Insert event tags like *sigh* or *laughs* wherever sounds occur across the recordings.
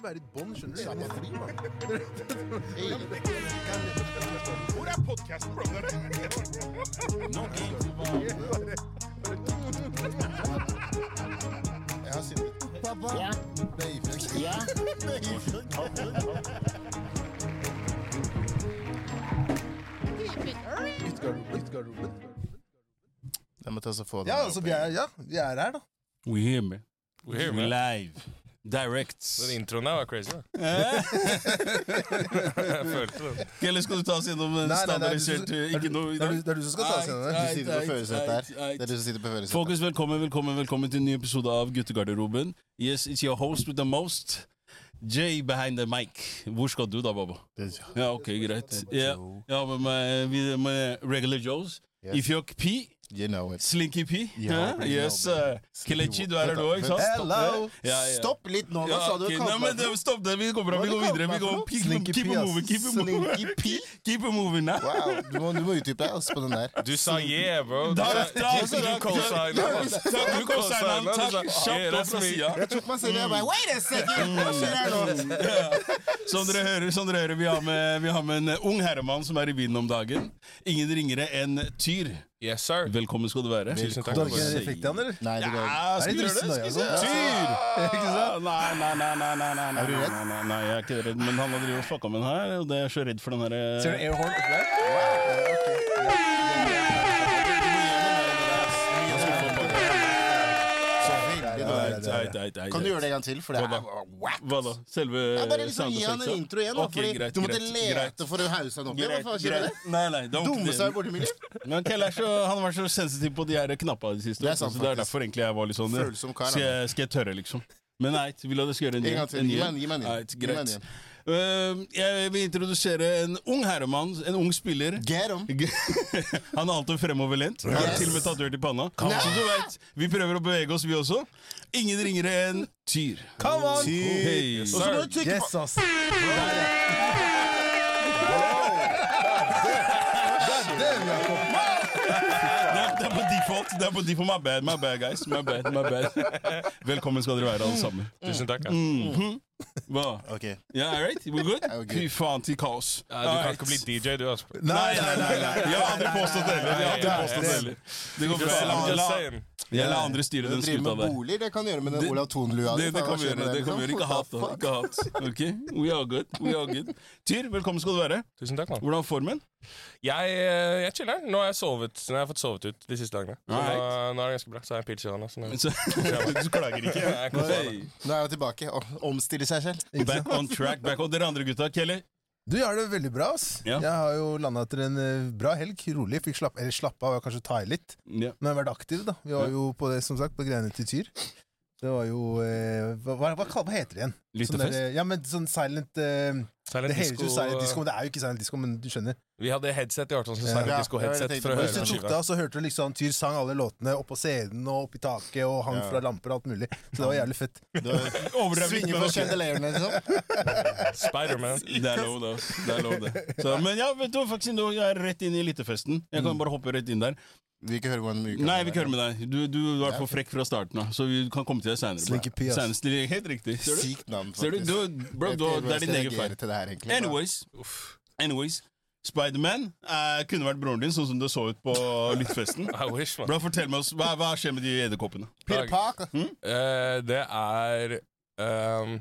ikke være i bånd, skjønner du? Samme fly, mann. Hvor er podkasten, brother? Jeg har sittet Pappa. Ja. Baby. Ja. Guttegarderoben. Jeg må ta så få den Ja, altså, vi er, ja, vi er her, da. We hear me. We here, We live. Direct. Den introen der var crazy. da. *laughs* Jeg følte det. Eller skal du ta oss gjennom standardisert eh, Ikke du- noe det er du- som skal ta oss gjennom det. Du sitter på førersetet her. Det er du som sitter på førersetet. Folkens, velkommen, velkommen, velkommen til en ny episode av Guttegarderoben. Yes, it's your host with the most. Jay behind the mic. Hvor skal du da, Baba? Ja, ok, greit. Ja, ja med, med, med regular Joes. Yes. Ifjok P. You know it. Slinky P. Ja, Ja, yes, uh, Kelechi, du er her nå, ikke sant? Hello! Ja, ja. Stopp litt nå! Hva sa du? nei, men det- Stopp det, vi går bra, vi går videre. Vi går, keep, Slinky keep P, moving, keep it moving. Slinky P? Keep it moving, now. Wow, du må, du må utdype deg altså, på den der. Du sa yeah, bro. Du du, du. Takk, du cosigna. takk. Kjapt opp fra sida. Jeg tok meg selv i bare Wait a second! Hva skjer her nå? Som dere hører, som dere hører vi, har med, vi har med en ung herremann som er i vinden om dagen. Ingen ringere enn Tyr. Yes, sir. Velkommen skal du være. Tusen takk. Du har ikke en effekt i han, eller? Nei, det går Ja, skal vi Er det gjøre det? Skal vi se. Tyr! Ikke sant? Nei, nei, nei, nei, nei, nei, nei, Er du redd? nei, nei, nei, jeg er ikke redd, men han har drevet og fucka med den her, og det er jeg så redd for den her Ser du airhorn oppi der? Kan du gjøre det en gang til? For det er da? Hva da? Selve Ja, bare liksom gi han en intro igjen, da. Ok, Fordi greit, du måtte greit, lete greit. for å hause han opp igjen. Nei, nei, er Dumme seg borti miljøet. *laughs* Men Kjell er så, han vært så sensitiv på de her knappa de siste Det er sant, så det er derfor egentlig jeg var litt sånn skal, jeg, skal jeg tørre, liksom? Men nei, vil at jeg skal gjøre en ny? En en Gi en? meg- en en greit. Uh, jeg vil introdusere en ung herremann, en ung spiller. *laughs* Han er alltid fremoverlent. Han har til og med tatovert i panna. Så du vet, Vi prøver å bevege oss, vi også. Ingen ringere enn Tyr. Come on! Hei. Og så må du trykke på Yes, ass. Det er, på default. Det er på default. My bad, my bad, guys. My bad, my bad. Velkommen skal dere være, alle sammen. Tusen takk. Ja. Mhm. Hva? Ok. Ja, all right? We're good? we're. Fy faen til kaos. Ja, du kan ikke bli DJ, du, altså. Nei, nei, nei, nei. Jeg har aldri påstått det heller. Jeg har aldri påstått det heller. Det går bra. Just, La, la, saying. Jeg lar andre styre den driver skuta med der. boliger, det kan gjøre med den Olav Thon-lua di. Det, det Faen, kan vi gjøre. Det kan vi gjøre. Ikke hat, da. Ikke hat. Ok, We are good. We are good. Tyr, velkommen skal du være. Tusen takk, man. Hvordan er formen? Jeg, eh, jeg chiller. Nå har jeg sovet Nå har jeg fått sovet ut de siste dagene. Så nå, nå er det ganske bra. Så har jeg en pils i hånda. Du klager ikke? Jeg. Nå er jeg tilbake. og Omstiller seg selv. Back on track. Back on. Dere andre gutta, Kelly? Du gjør det veldig bra, ass. Ja. Jeg har jo landa etter en eh, bra helg. Rolig. Fikk slapp, eller slappe av og kanskje ta i litt. Ja. Men jeg har vært aktiv, da. Vi var jo på det, som sagt, på greiene til Tyr. Det var jo eh, hva, hva, hva, heter det igjen? Sånn Lyttefest? der, ja, men sånn silent eh, Silent Det heter jo silent disco, men det er jo ikke silent disco, men du skjønner. Vi hadde headset i hvert fall. Ja, disco-headset det var det jeg for å høre Hvis du tok det av, så hørte du liksom Tyr sang alle låtene oppå scenen og oppi taket og hang Ja. fra lamper og alt mulig. Så det var jævlig fett. *laughs* *laughs* Svinge på chandelierene, liksom. *laughs* Spiderman. Det er lov, da. Det er lov, det. Så, men ja, vet du, faktisk, nå er jeg rett inn i elitefesten. Jeg kan bare hoppe rett inn der. Vi ikke høre hvordan vi Nei, vi ikke høre med deg. Du, du var for frekk fra starten av, så vi kan komme til deg seinere. Helt riktig. Sykt navn, Ser du? faktisk. Du, bro, du, ikke det er din egen feil. Anyways, anyways Spiderman eh, kunne vært broren din, sånn som det så ut på lyttfesten. *laughs* I wish, man. Bro, Fortell meg oss, hva, hva skjer med de edderkoppene? Peter Parker. Eh, det er ehm,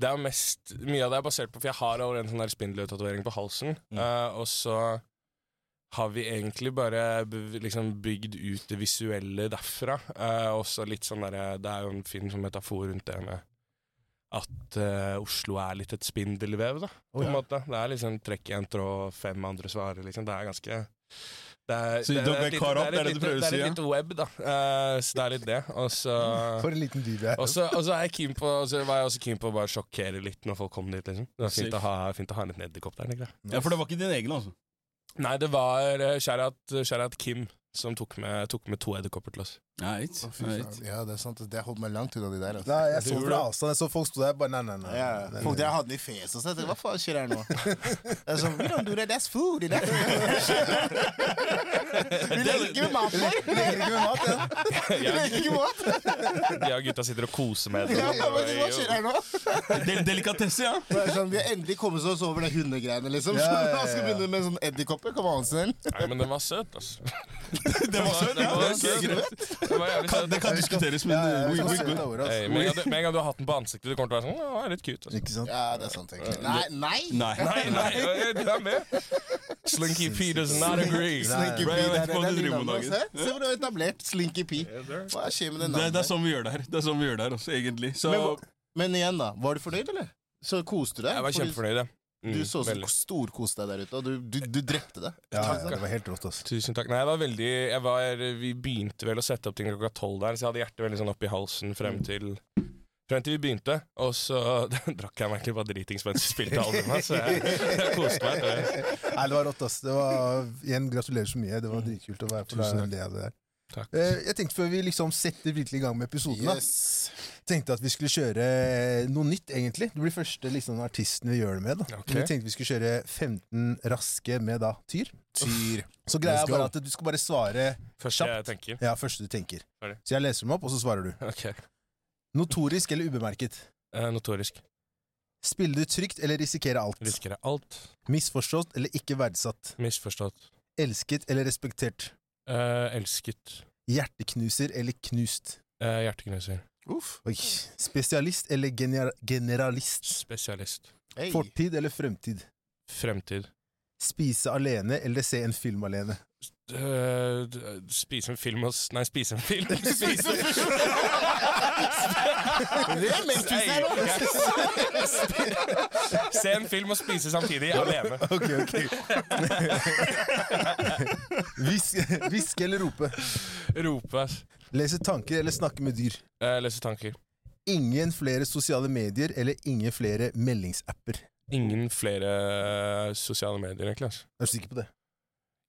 Det er mest Mye av det er basert på For jeg har allerede en sånn der spindeltatovering på halsen. eh, og så har vi egentlig bare liksom bygd ut det visuelle derfra. Uh, også litt sånn derre Det er jo en fin metafor rundt det med at uh, Oslo er litt et spindelvev, da. På en måte. Det er liksom trekk én tråd, fem andre svarer, liksom. Det er ganske det er, Så you don't et get lite- det er det er et det du prøver å det er si, et ja? lite web, da. Uh, så det er litt det. Og så *laughs* For en liten dyr vi er. og så er jeg var jeg også keen på å bare sjokkere litt når folk kom dit. liksom Det var fint å ha, fint å ha en liten edderkopp der. Ja, For det var ikke din egen, altså? Nei, det var uh, Sherat Kim som tok med, tok med to edderkopper til oss. Right. Ja, det er sant. Det holdt meg langt unna de der. Altså. Nei, jeg så fra avstand. Jeg så folk sto der bare Nei, nei, nei. Ja, nei, nei. folk der hadde den i fjeset og så jeg tenkte, hva faen skjer her nå? *laughs* Det er sånn, we don't do that, that's food. Det Vi leker ikke med mat for. Det er ikke *laughs* *laughs* med mat, ja. Vi leker ikke mat. Jeg og gutta sitter og koser med det. Ja, men hva skjer her nå? Del delikatesse, ja. Det er sånn, vi har endelig kommet oss over det hundegreiene, liksom. Ja, ja, ja, skal begynne med sånn edderkopper. Kom an, snill. Nei, men den var søt, altså. Det var søt, Den ja. var Det er søt. greit. Den var søt. Det kan diskuteres, men med, en gang du, har hatt den på ansiktet, du kommer til å være sånn Å, er litt cute. Altså. Ikke sant? Ja, det er sant, egentlig. Nei, nei. Nei. Nei, nei, du er med. Slinky P does not agree. Slinky P, det er- det med navnet. Se hvor du har etablert Slinky P. Hva skjer med det Det, det er navnet? sånn vi gjør det her. Det er sånn vi gjør det her også, egentlig. Så Men, men igjen, da. Var du fornøyd, eller? Så koste du deg? Jeg var kjempefornøyd. Mm, Du så så veldig. storkost deg der ute, og du, du, du drepte det. Ja, ja, det var helt rått, altså. Tusen takk. Nei, jeg var veldig jeg var, Vi begynte vel å sette opp ting klokka tolv der, så jeg hadde hjertet veldig sånn opp i halsen frem til Frem til vi begynte, og så *laughs* drakk jeg meg egentlig bare dritings mens vi spilte albumet, så jeg, jeg koste meg. Nei, det var rått, ass. Det var, igjen, gratulerer så mye. Det var dritkult å være på en det der. Takk. Eh, Jeg tenkte Før vi liksom setter virkelig i gang med episoden, da, tenkte at vi skulle kjøre noe nytt, egentlig. Du blir første liksom, artisten vi gjør det med. da okay. Vi tenkte vi skulle kjøre 15 raske med da Tyr. Tyr. Så greia er bare at du skal bare svare Første jeg tenker. ja, første du tenker. Ferdig. Så jeg leser dem opp, og så svarer du. Ok. Notorisk eller ubemerket? Eh, notorisk. Spille du trygt eller risikere alt? Risker jeg alt. Misforstått eller ikke verdsatt? Misforstått. Elsket eller respektert? Eh, elsket. Hjerteknuser eller knust? Uh, hjerteknuser. Uff. Oi. Spesialist eller gener generalist? Spesialist. Hey. Fortid eller fremtid? Fremtid. Spise alene eller se en film alene? Uh, spise en film og Nei, *laughs* spise en film. Spise en film. *laughs* Det er. *laughs* Se en film og spise samtidig, alene. Ok, ok. Hviske eller rope? Rope. Lese tanker eller snakke med dyr? Uh, lese tanker. Ingen flere sosiale medier eller ingen flere meldingsapper? Ingen flere eh, sosiale medier, egentlig. Altså. Er du sikker på det?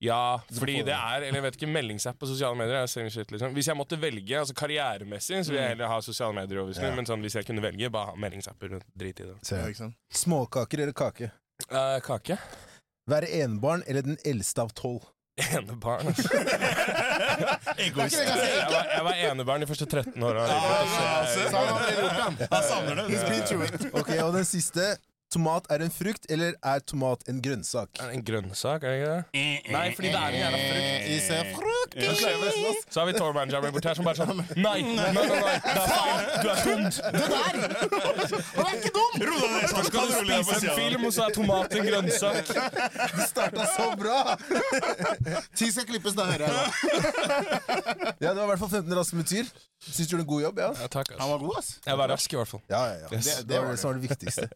Ja, fordi det er Eller jeg vet ikke, meldingsapp på sosiale medier er shit, liksom. Hvis jeg måtte velge altså karrieremessig, så vil jeg heller ha sosiale medier. Ja. Men sånn, hvis jeg kunne velge, bare ha meldingsapper. Drit i det. Småkaker eller kake? Uh, kake. Være enebarn eller den eldste av tolv? Enebarn. altså. *laughs* Egoist. jeg, var, jeg var enebarn de første 13 åra. Så han savner det. *laughs* Ok, Og den siste. Tomat er en frukt, eller er tomat en grønnsak? Er det en grønnsak, er det ikke det? Nei, fordi det er en jævla frukt. Is frukt fruit. Så har vi Tour Manager bort her som bare sånn Nei, nei, nei, nei, det er feil. Du er dum. Det der! Han er ikke dum! Ro deg ned, skal du spise en film, og så er tomat en grønnsak. Det starta så bra! Ti skal klippes, da hører jeg. Ja, Det var i hvert fall 15 raske med tyr. Syns du gjorde en god jobb? ja? Ja, takk, Han var god, ass. Jeg var rask, i hvert fall. Ja, ja, ja. Yes. Det, Det var det som var det viktigste. *laughs*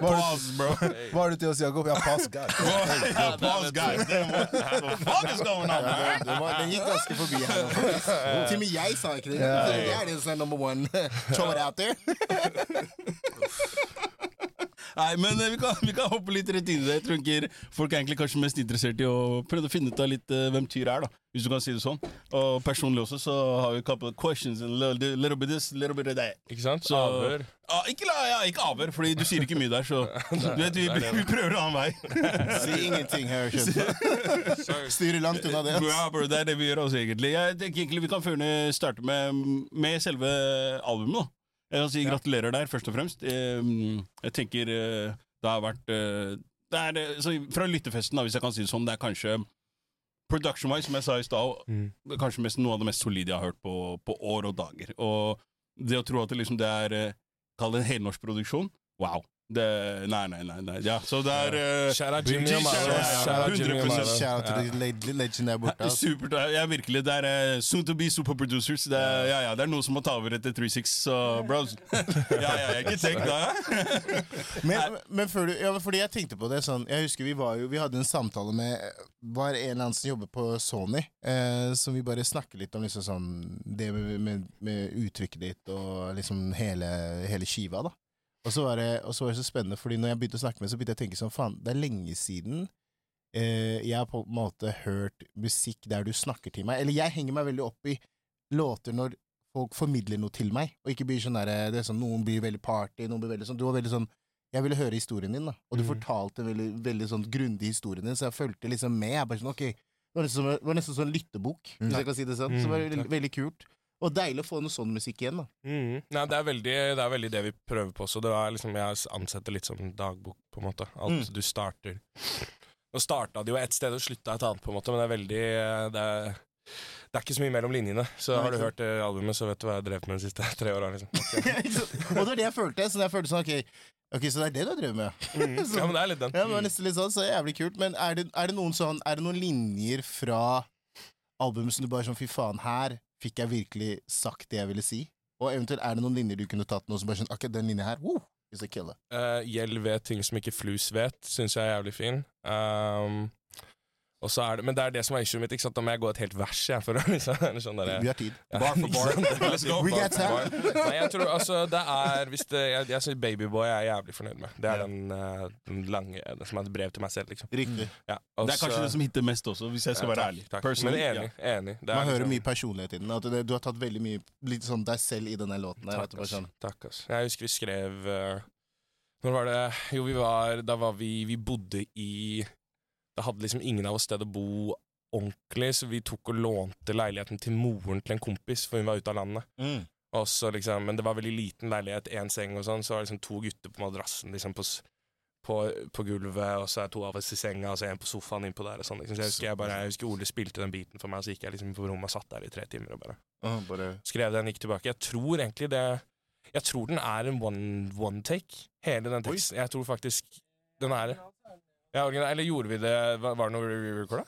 Pause, bro. Hva har du til oss, Jakob? Ja, pass, God. Pause, guys. What the fuck is going on, den gikk ganske forbi her. *laughs* Til og med jeg sa ikke det. Det er det som er number one. *laughs* Throw it out there. Nei, men eh, vi kan, vi kan hoppe litt rett inn i det. Jeg tror ikke folk er egentlig kanskje mest interessert i å prøve å finne ut av litt uh, hvem Tyr er, da. Hvis du kan si det sånn. Og personlig også så har vi a couple of questions. And little, little bit this, little bit of that. Ikke sant? Så, Avhør. Ja, ikke, la- ja, ikke avhør, fordi du sier ikke mye der, så *laughs* du vet, vi, vi prøver en annen vei. *laughs* Si ingenting her. skjønner du. Styrer langt unna det. Ja, bro, det er det vi gjør også, egentlig. Jeg tenker egentlig Vi kan før starte med, med selve albumet. da. Jeg kan si gratulerer der, først og fremst. Jeg tenker eh, det har vært eh, det er, eh, så Fra lyttefesten, da, hvis jeg kan si det sånn, det er kanskje production-wise, som jeg sa i stad, Mm. kanskje mest noe av det mest solide jeg har hørt på, på år og dager. Og det å tro at det liksom det er Kall det en helnorsk produksjon. Wow. Det, nei, nei, nei. nei. Ja, så det er eh, Shout out Jimmy Amaro. out, Shout out Jimmy 100% Shout out Ja. til the legend der borte. ass. Supert. Er virkelig, Det er eh, soon to be super producers. Det er, ja, ja, det er noen som må ta over etter 36, så bros. Ja, ja, jeg *laughs* ikke tenk da. *laughs* Men, men før du, ja, fordi jeg tenkte på det sånn Jeg husker vi var jo Vi hadde en samtale med Var en eller annen som jobber på Sony eh, Som vi bare snakket litt om liksom sånn Det med, med, med uttrykket ditt Og liksom hele, hele skiva da og så, var det, og så var det så spennende Fordi når jeg begynte å snakke med Så begynte jeg å tenke sånn Faen, det er lenge siden eh, jeg har på en måte hørt musikk der du snakker til meg. Eller jeg henger meg veldig opp i låter når folk formidler noe til meg, og ikke blir sånn der, det er sånn, Noen blir veldig party, noen blir veldig sånn Du var veldig sånn Jeg ville høre historien din, da, og du Mm. fortalte veldig, veldig sånn grundig historien din, så jeg fulgte liksom med. Jeg bare sånn, ok, Det var nesten som, det var nesten som en lyttebok, Mm. hvis jeg kan si det sånn. Så det var Mm, veldig, veldig kult. Og deilig å få noe sånn musikk igjen, da. Mm. Nei, det er, veldig, det er veldig det vi prøver på også. Det er liksom, jeg ansetter litt som dagbok, på en måte. At Mm. du starter Nå starta det jo et sted og slutta et annet, på en måte, men det er veldig eh, Det er, det er ikke så mye mellom linjene. Så Nei, har du hørt det albumet, så vet du hva jeg har drevet med de siste *laughs* tre åra. Liksom. *laughs* og det var det jeg følte. Så jeg følte sånn, ok, ok, så det er det du har drevet med? Mm. *laughs* Ja, men det er litt den. Ja, men det var nesten litt sånn, så jævlig kult. Men er det, er det noen sånn Er det noen linjer fra albumet som du bare sånn Fy faen, her fikk jeg virkelig sagt det jeg ville si? Og eventuelt er det noen linjer du kunne tatt nå som bare sånn Akkurat den linja her, woo, is a killer. Uh, Gjeld vet ting som ikke Flus vet, syns jeg er jævlig fin. Um, det, men det er det som er issuet mitt. Ikke sant? Da må jeg gå et helt vers. Jeg, for liksom, eller sånn der, Vi har tid. Bar for bar. Let's go. We get bar. Nei, jeg tror altså det er hvis det, Jeg, jeg synes Babyboy er jeg jævlig fornøyd med. Det er Ja. den, eh, den lange Det som er et brev til meg selv, liksom. Riktig. Ja, også, Det er kanskje det som hitter mest også, hvis jeg skal Ja, være ærlig. takk. Men enig. enig. Det er Man hører liksom- mye personlighet i den. At du har tatt veldig mye litt sånn deg selv i denne låten. Der, Takk, ass. sånn, Takk, ass. Jeg husker vi skrev uh, Når var det Jo, vi var Da var vi Vi bodde i Da hadde liksom ingen av oss sted å bo ordentlig, så vi tok og lånte leiligheten til moren til en kompis, for hun var ute av landet. mm. Liksom, Men det var veldig liten leilighet, én seng og sånn, så var det liksom to gutter på madrassen liksom på, på, på gulvet, og så er to av oss i senga, og så er en på sofaen innpå der og sånn. Liksom. Så jeg husker, jeg, bare, jeg husker Ole spilte den biten for meg, så gikk jeg liksom på rommet og satt der i tre timer og bare Åh, bare skrev den, gikk tilbake. Jeg tror egentlig det Jeg tror den er en one, one take, hele den teksten. Jeg tror faktisk den er det. Ja, eller gjorde vi det Var, det noe re-recorda?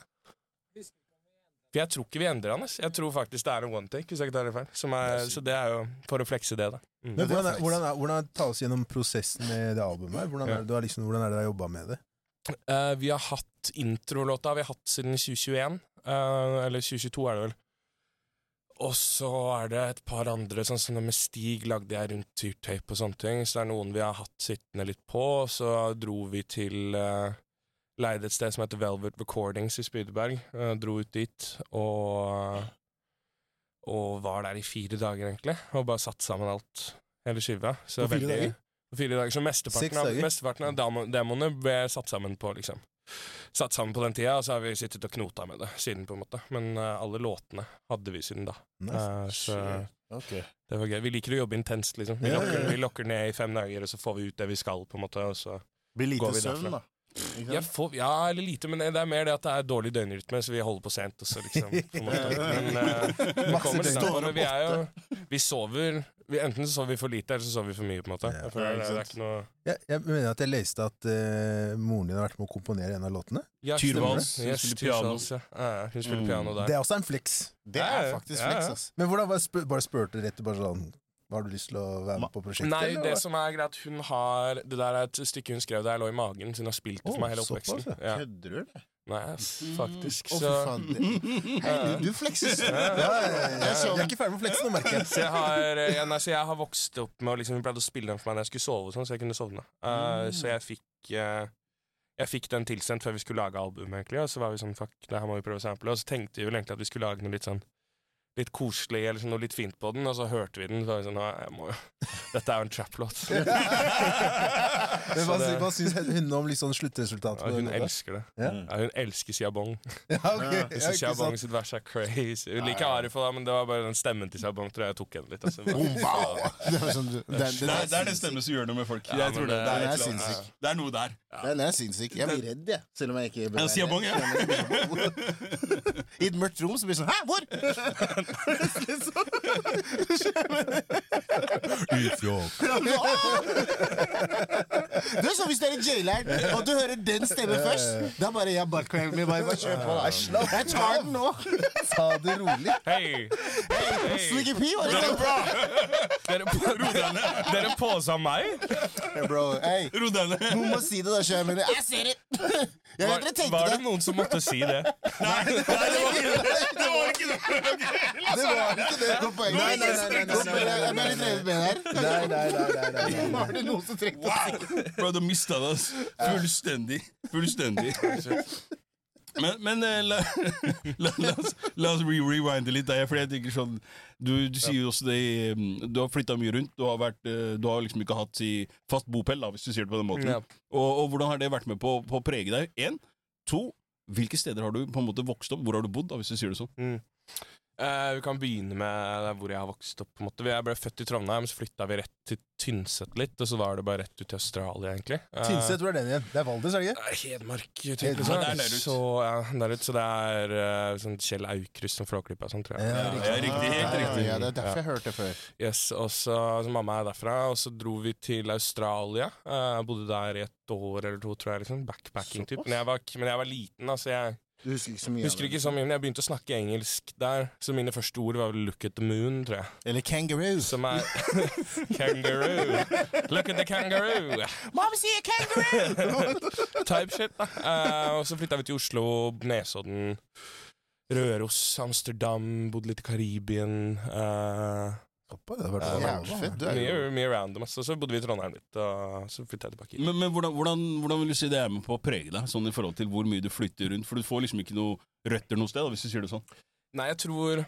For jeg tror ikke vi endrer den. Jeg tror faktisk det er en one take. hvis jeg ikke tar det feil. Som er, så det er jo for å flekse det, da. Mm. Men hvordan, er, hvordan, er, hvordan ta oss gjennom prosessen med det albumet? her? Hvordan er, det, du har liksom, hvordan er det dere har jobba med det? Uh, vi har hatt introlåta vi har hatt siden 2021. Uh, eller 2022 er det vel. Og så er det et par andre, sånn som det med Stig lagde jeg rundt tyrtape og sånne ting. Så det er noen vi har hatt sittende litt på. Og så dro vi til uh, Leide et sted som heter Velvet Recordings i Spydeberg. eh, dro ut dit og Og var der i fire dager, egentlig. Og bare satt sammen alt. Hele skiva. Så På fire veldig- dager? På fire dager. Så mesteparten av, mesteparten av demoene ble satt sammen på, liksom satt sammen på den tida, og så har vi sittet og knota med det siden, på en måte. Men uh, alle låtene hadde vi siden da. Eh, så okay. det var gøy. Vi liker å jobbe intenst, liksom. Vi, Ja, ja, lokker, ja. vi lokker ned i fem dager, og så får vi ut det vi skal, på en måte. Og så Blir lite Går vi søvn, derfra? da. Får, ja, eller lite, men det er mer det at det er dårlig døgnrytme, så vi holder på sent, Også, liksom *laughs* på en måte. Men uh, vi kommer snart, men vi er jo Vi sover vi, Enten så sover vi for lite, eller så sover vi for mye, på en måte. Ja, Jeg det, det er ikke noe Jeg, jeg mener at jeg leste at uh, moren din har vært med å komponere en av låtene. ja, Tyrvals, Yes, hun spiller piano. Ja. Ja, hun spiller Mm. piano der. Det er også en flex. Det er faktisk Ja, ja. flex, ass. Men hvordan var spør, bare spurte rett bare sånn Har du lyst til å være med på prosjektet? Nei, eller det som er greit, hun har Det der er et stykke hun skrev da jeg lå i magen, så hun har spilt det for meg hele såpass, oppveksten. Ja. Kødder du, eller? Nei, faktisk. Å, fy Så, faen. *laughs* Hei, du, du flekser. ja, ja, ja, ja. Jeg er ikke ferdig med å flekse nå, merker jeg. så, jeg har, eh, ja, nei, så jeg har vokst opp med å liksom, Hun pleide å spille den for meg når jeg skulle sove, sånn, så jeg kunne sovne. Uh, Så jeg fikk uh, Jeg fikk den tilsendt før vi skulle lage albumet, egentlig, og så var vi sånn Fuck, det her må vi prøve å sample. Og så tenkte vi vel egentlig at vi skulle lage noe litt sånn Litt koselig eller sånn, noe litt fint på den, og så hørte vi den. Så var vi sånn, jeg må, jo- *laughs* Dette er jo en trap-låt. *laughs* Hva, det- hva syns hun om sånn sluttresultatet? Ja, hun den elsker det. Ja. Ja, hun elsker Siabong. *laughs* Ja, okay. Ja, Siabong sitt vers er crazy. Hun liker Arif, da, men det var bare den stemmen til Siabong tror jeg jeg tok henne litt. Altså. Det er sånn, den, den, Det er, det er den stemmen som gjør noe med folk. Ja, Jeg tror det. det- Det er, er sinnssyk. det er noe der. Den er sinnssyk. Jeg blir redd, jeg. Selv om jeg ikke Ja, Siabong, ja. I et mørkt rom så blir det sånn Hæ, hvor?! Det er sånn hvis du er i jaileren, og du hører den stemmen først. Da bare jeg bare, bare, bare, bare kjør på. slapp Jeg tar den nå! Ta det rolig. Hei! Hei! Sneaky P, hva er det? Dere, dere, dere påsa meg? Hey, bro, hey. Ro deg ned. Noen må si det, da, skjønner du. Jeg ser det! Jeg Var, vet dere tenkte var det noen som måtte si *laughs* det? Nei, det var ikke det! Det var ikke det! Det var ikke det. Godt poeng. Nei, nei, nei, nei, nei, Jeg ble litt revet med her. Nei, nei, nei. nei, nei, nei. *laughs* Var det noen som trengte å si det? Bro, du mista det. Fullstendig. Fullstendig. Men, men eh, la, *laughs* la, la, oss, la oss re rewinde litt. Der, fordi jeg tenker sånn Du, du sier jo også det mm, Du har flytta mye rundt. Du har, vært, eh, du har liksom ikke hatt si, fast bopel, da, hvis du sier det på den måten. Ja. Og, og hvordan har det vært med på, på å prege deg? Én. To. Hvilke steder har du på en måte vokst opp? Hvor har du bodd, da, hvis du sier det sånn? Mm. Eh, vi kan begynne med hvor jeg har vokst opp. på en måte Jeg ble født i Trondheim, så flytta vi rett til Tynset litt, og så var det bare rett ut til Australia, egentlig. Uh, Tynset, hvor er den igjen? Det er Valdres, er det ikke? eh, Hedmark, typ, Hedmark, Så, det er nærut. Så, ja, der ut, så det er uh, sånn Kjell Aukrust som Flåklypa og sånn, tror jeg. Ja, Ja, ja, riktig, helt riktig. Ja, det er derfor jeg hørte det før. Yes, og så, så Mamma er derfra, og så dro vi til Australia. Bodde der i et år eller to, tror jeg. liksom Backpacking, typ. Men men jeg var liten, altså. Jeg Du husker ikke så mye husker ikke så mye, men jeg begynte å snakke engelsk der. Så mine første ord var 'look at the moon', tror jeg. Eller 'kangaroo'. Som er *laughs* Kangaroo. Look at the kangaroo. Mom sier kangaroo! *laughs* Type shit, da. Uh, og så flytta vi til Oslo, Nesodden, Røros, Amsterdam, bodde litt i Karibien. eh, Det har vært Ja, fett. Mye, mye random. Altså. Så bodde vi i Trondheim litt, og så flytta jeg tilbake. Men, men hvordan, hvordan, hvordan vil du si det er med på å prege deg, sånn i forhold til hvor mye du flytter rundt? For du får liksom ikke noe røtter noe sted, da, hvis du sier det sånn. Nei, jeg tror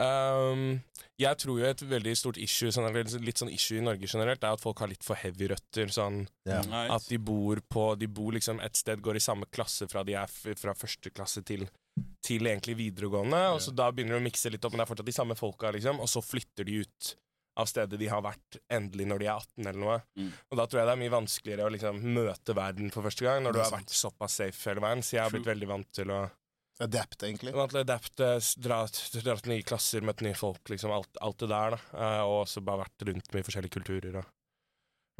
ehm, Jeg tror jo et veldig stort issue sånn, litt sånn issue i Norge generelt, er at folk har litt for heavy røtter. Sånn Ja. at de bor på De bor liksom et sted, går i samme klasse fra de er f fra første klasse til til egentlig videregående, og så da begynner de å mikse litt opp, men det er fortsatt de samme folka, liksom, og så flytter de ut av stedet de har vært endelig når de er 18 eller noe. Mm. Og da tror jeg det er mye vanskeligere å liksom møte verden for første gang, når du har vært såpass safe hele veien, så jeg har blitt veldig vant til å Adapt, egentlig. Adapte, s- dra, dra til nye klasser, møte nye folk, liksom alt, alt det der, da. Eh, og også bare vært rundt med forskjellige kulturer og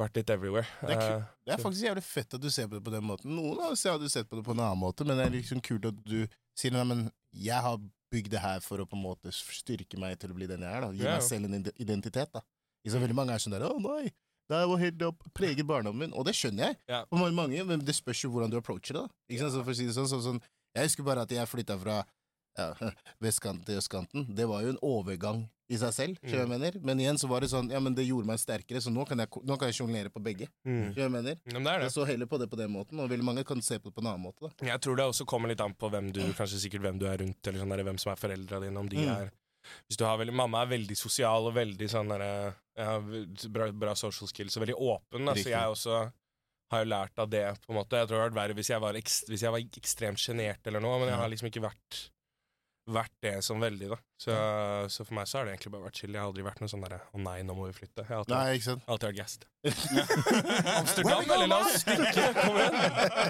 vært litt everywhere. Det er. Eh, Det er faktisk jævlig fett at du ser på det på den måten. Noen av oss hadde sett på det på en annen måte, men det er liksom kult at du sier nei, men jeg har bygd det her for å på en måte styrke meg til å bli den jeg er. da Gi Ja, ja. meg selv en identitet. da Liksom Veldig mange er sånn der 'Å, nei, det var helt opp, preget barndommen min'. Og det skjønner jeg. Ja. Mange, mange, Men det spørs jo hvordan du approacher det. da Ikke sant? Så for å si det sånn, sånn, sånn Jeg husker bare at jeg flytta fra ja, *laughs* vestkanten til østkanten. Det var jo en overgang i seg selv. mm. jeg mener Men igjen så var det sånn Ja, men det gjorde meg sterkere, så nå kan jeg, nå kan jeg sjonglere på begge. mm. jeg mener Ja, det er jeg så heller på det på den måten, og veldig mange kan se på det på en annen måte. da. Jeg tror det også kommer litt an på hvem du Kanskje sikkert hvem du er rundt, eller sånn der, hvem som er foreldra dine. Om de Mm. er Hvis du har veldig Mamma er veldig sosial og veldig sånn der, ja, bra, bra social skills og veldig åpen. Altså, jeg også har jo lært av det, på en måte. Jeg tror det hadde vært verre hvis jeg var, ekst, hvis jeg var ekstremt sjenert eller noe, men jeg har liksom ikke vært vært det som veldig, da. Så, så for meg så har det egentlig bare vært chill. Jeg har aldri vært noe sånn derre 'Å nei, nå må vi flytte'. Jeg har alltid, Nei, ikke sant? alltid vært gassed. *laughs* Amsterdam, eller la oss stikke! Kom igjen!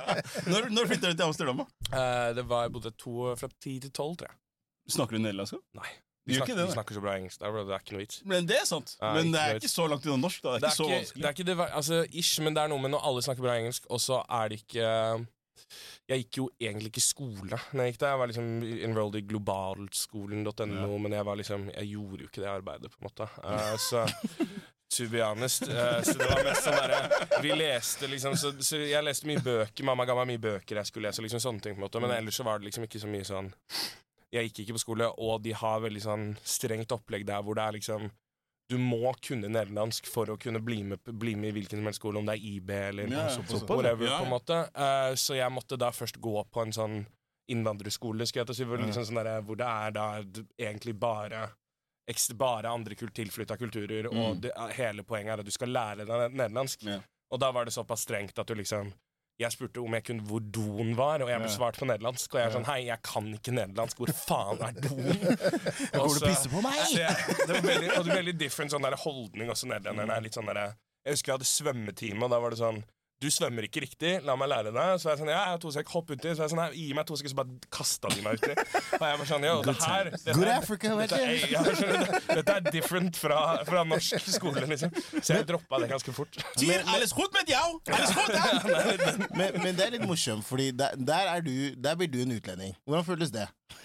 *laughs* Når, når flytter du til Amsterdam? da? Eh, det var, jeg bodde to fra ti til tolv, tror jeg. Snakker du nederlandsk? Nei. De snakker, det, de snakker så bra engelsk der, bro. Det er ikke noe vits. Men det er sant. Nei, Men det er ikke så langt unna norsk. da Det er Det ikke er så vanskelig. det er ikke det, altså, ish, men det er noe med når alle snakker bra engelsk, og så er det ikke Jeg gikk jo egentlig ikke skole når jeg gikk der. Jeg var liksom enrolled i globalskolen.no, men jeg var liksom Jeg gjorde jo ikke det arbeidet, på en måte. Uh, så To be honest. Uh, så det var mest sånn derre Vi leste liksom så, så jeg leste mye bøker. Mamma ga meg mye bøker jeg skulle lese, liksom sånne ting. på en måte Men ellers så var det liksom ikke så mye sånn Jeg gikk ikke på skole, og de har veldig sånn strengt opplegg der hvor det er liksom du må kunne nederlandsk for å kunne bli med, bli med i hvilken som helst skole, om det er IB eller Ja, så, så, whatever, Ja, på en måte. Uh, så jeg måtte da først gå på en sånn innvandrerskole, skal jeg si, hvor, liksom sånn der, hvor det er da egentlig bare bare andre kult, tilflytta kulturer, og Mm. det, hele poenget er at du skal lære deg nederlandsk. Ja. Og da var det såpass strengt at du liksom Jeg spurte om jeg kunne hvor doen var, og jeg ble svart på nederlandsk. Og jeg er sånn Hei, jeg kan ikke nederlandsk. Hvor faen er doen? *laughs* Går du og pisser på meg? så jeg, det var veldig, og det var veldig different sånn der holdning også nederlenderne er litt sånn der, Jeg husker jeg hadde svømmetime, og da var det sånn Du svømmer ikke riktig, la meg lære deg. Så jeg sånn, ja, jeg har to sek, hopp uti. Så jeg sånn, nei, gi meg to sek, så bare kasta de meg uti. Og jeg var sånn, jo, det her dette Good er- Africa, dette, er, jeg skjønner, dette er different fra, fra norsk skole, liksom. Så jeg droppa det ganske fort. *laughs* Men! Men, men det er litt morsomt, fordi der, der, er du, der blir du en utlending. Hvordan føles det? *laughs*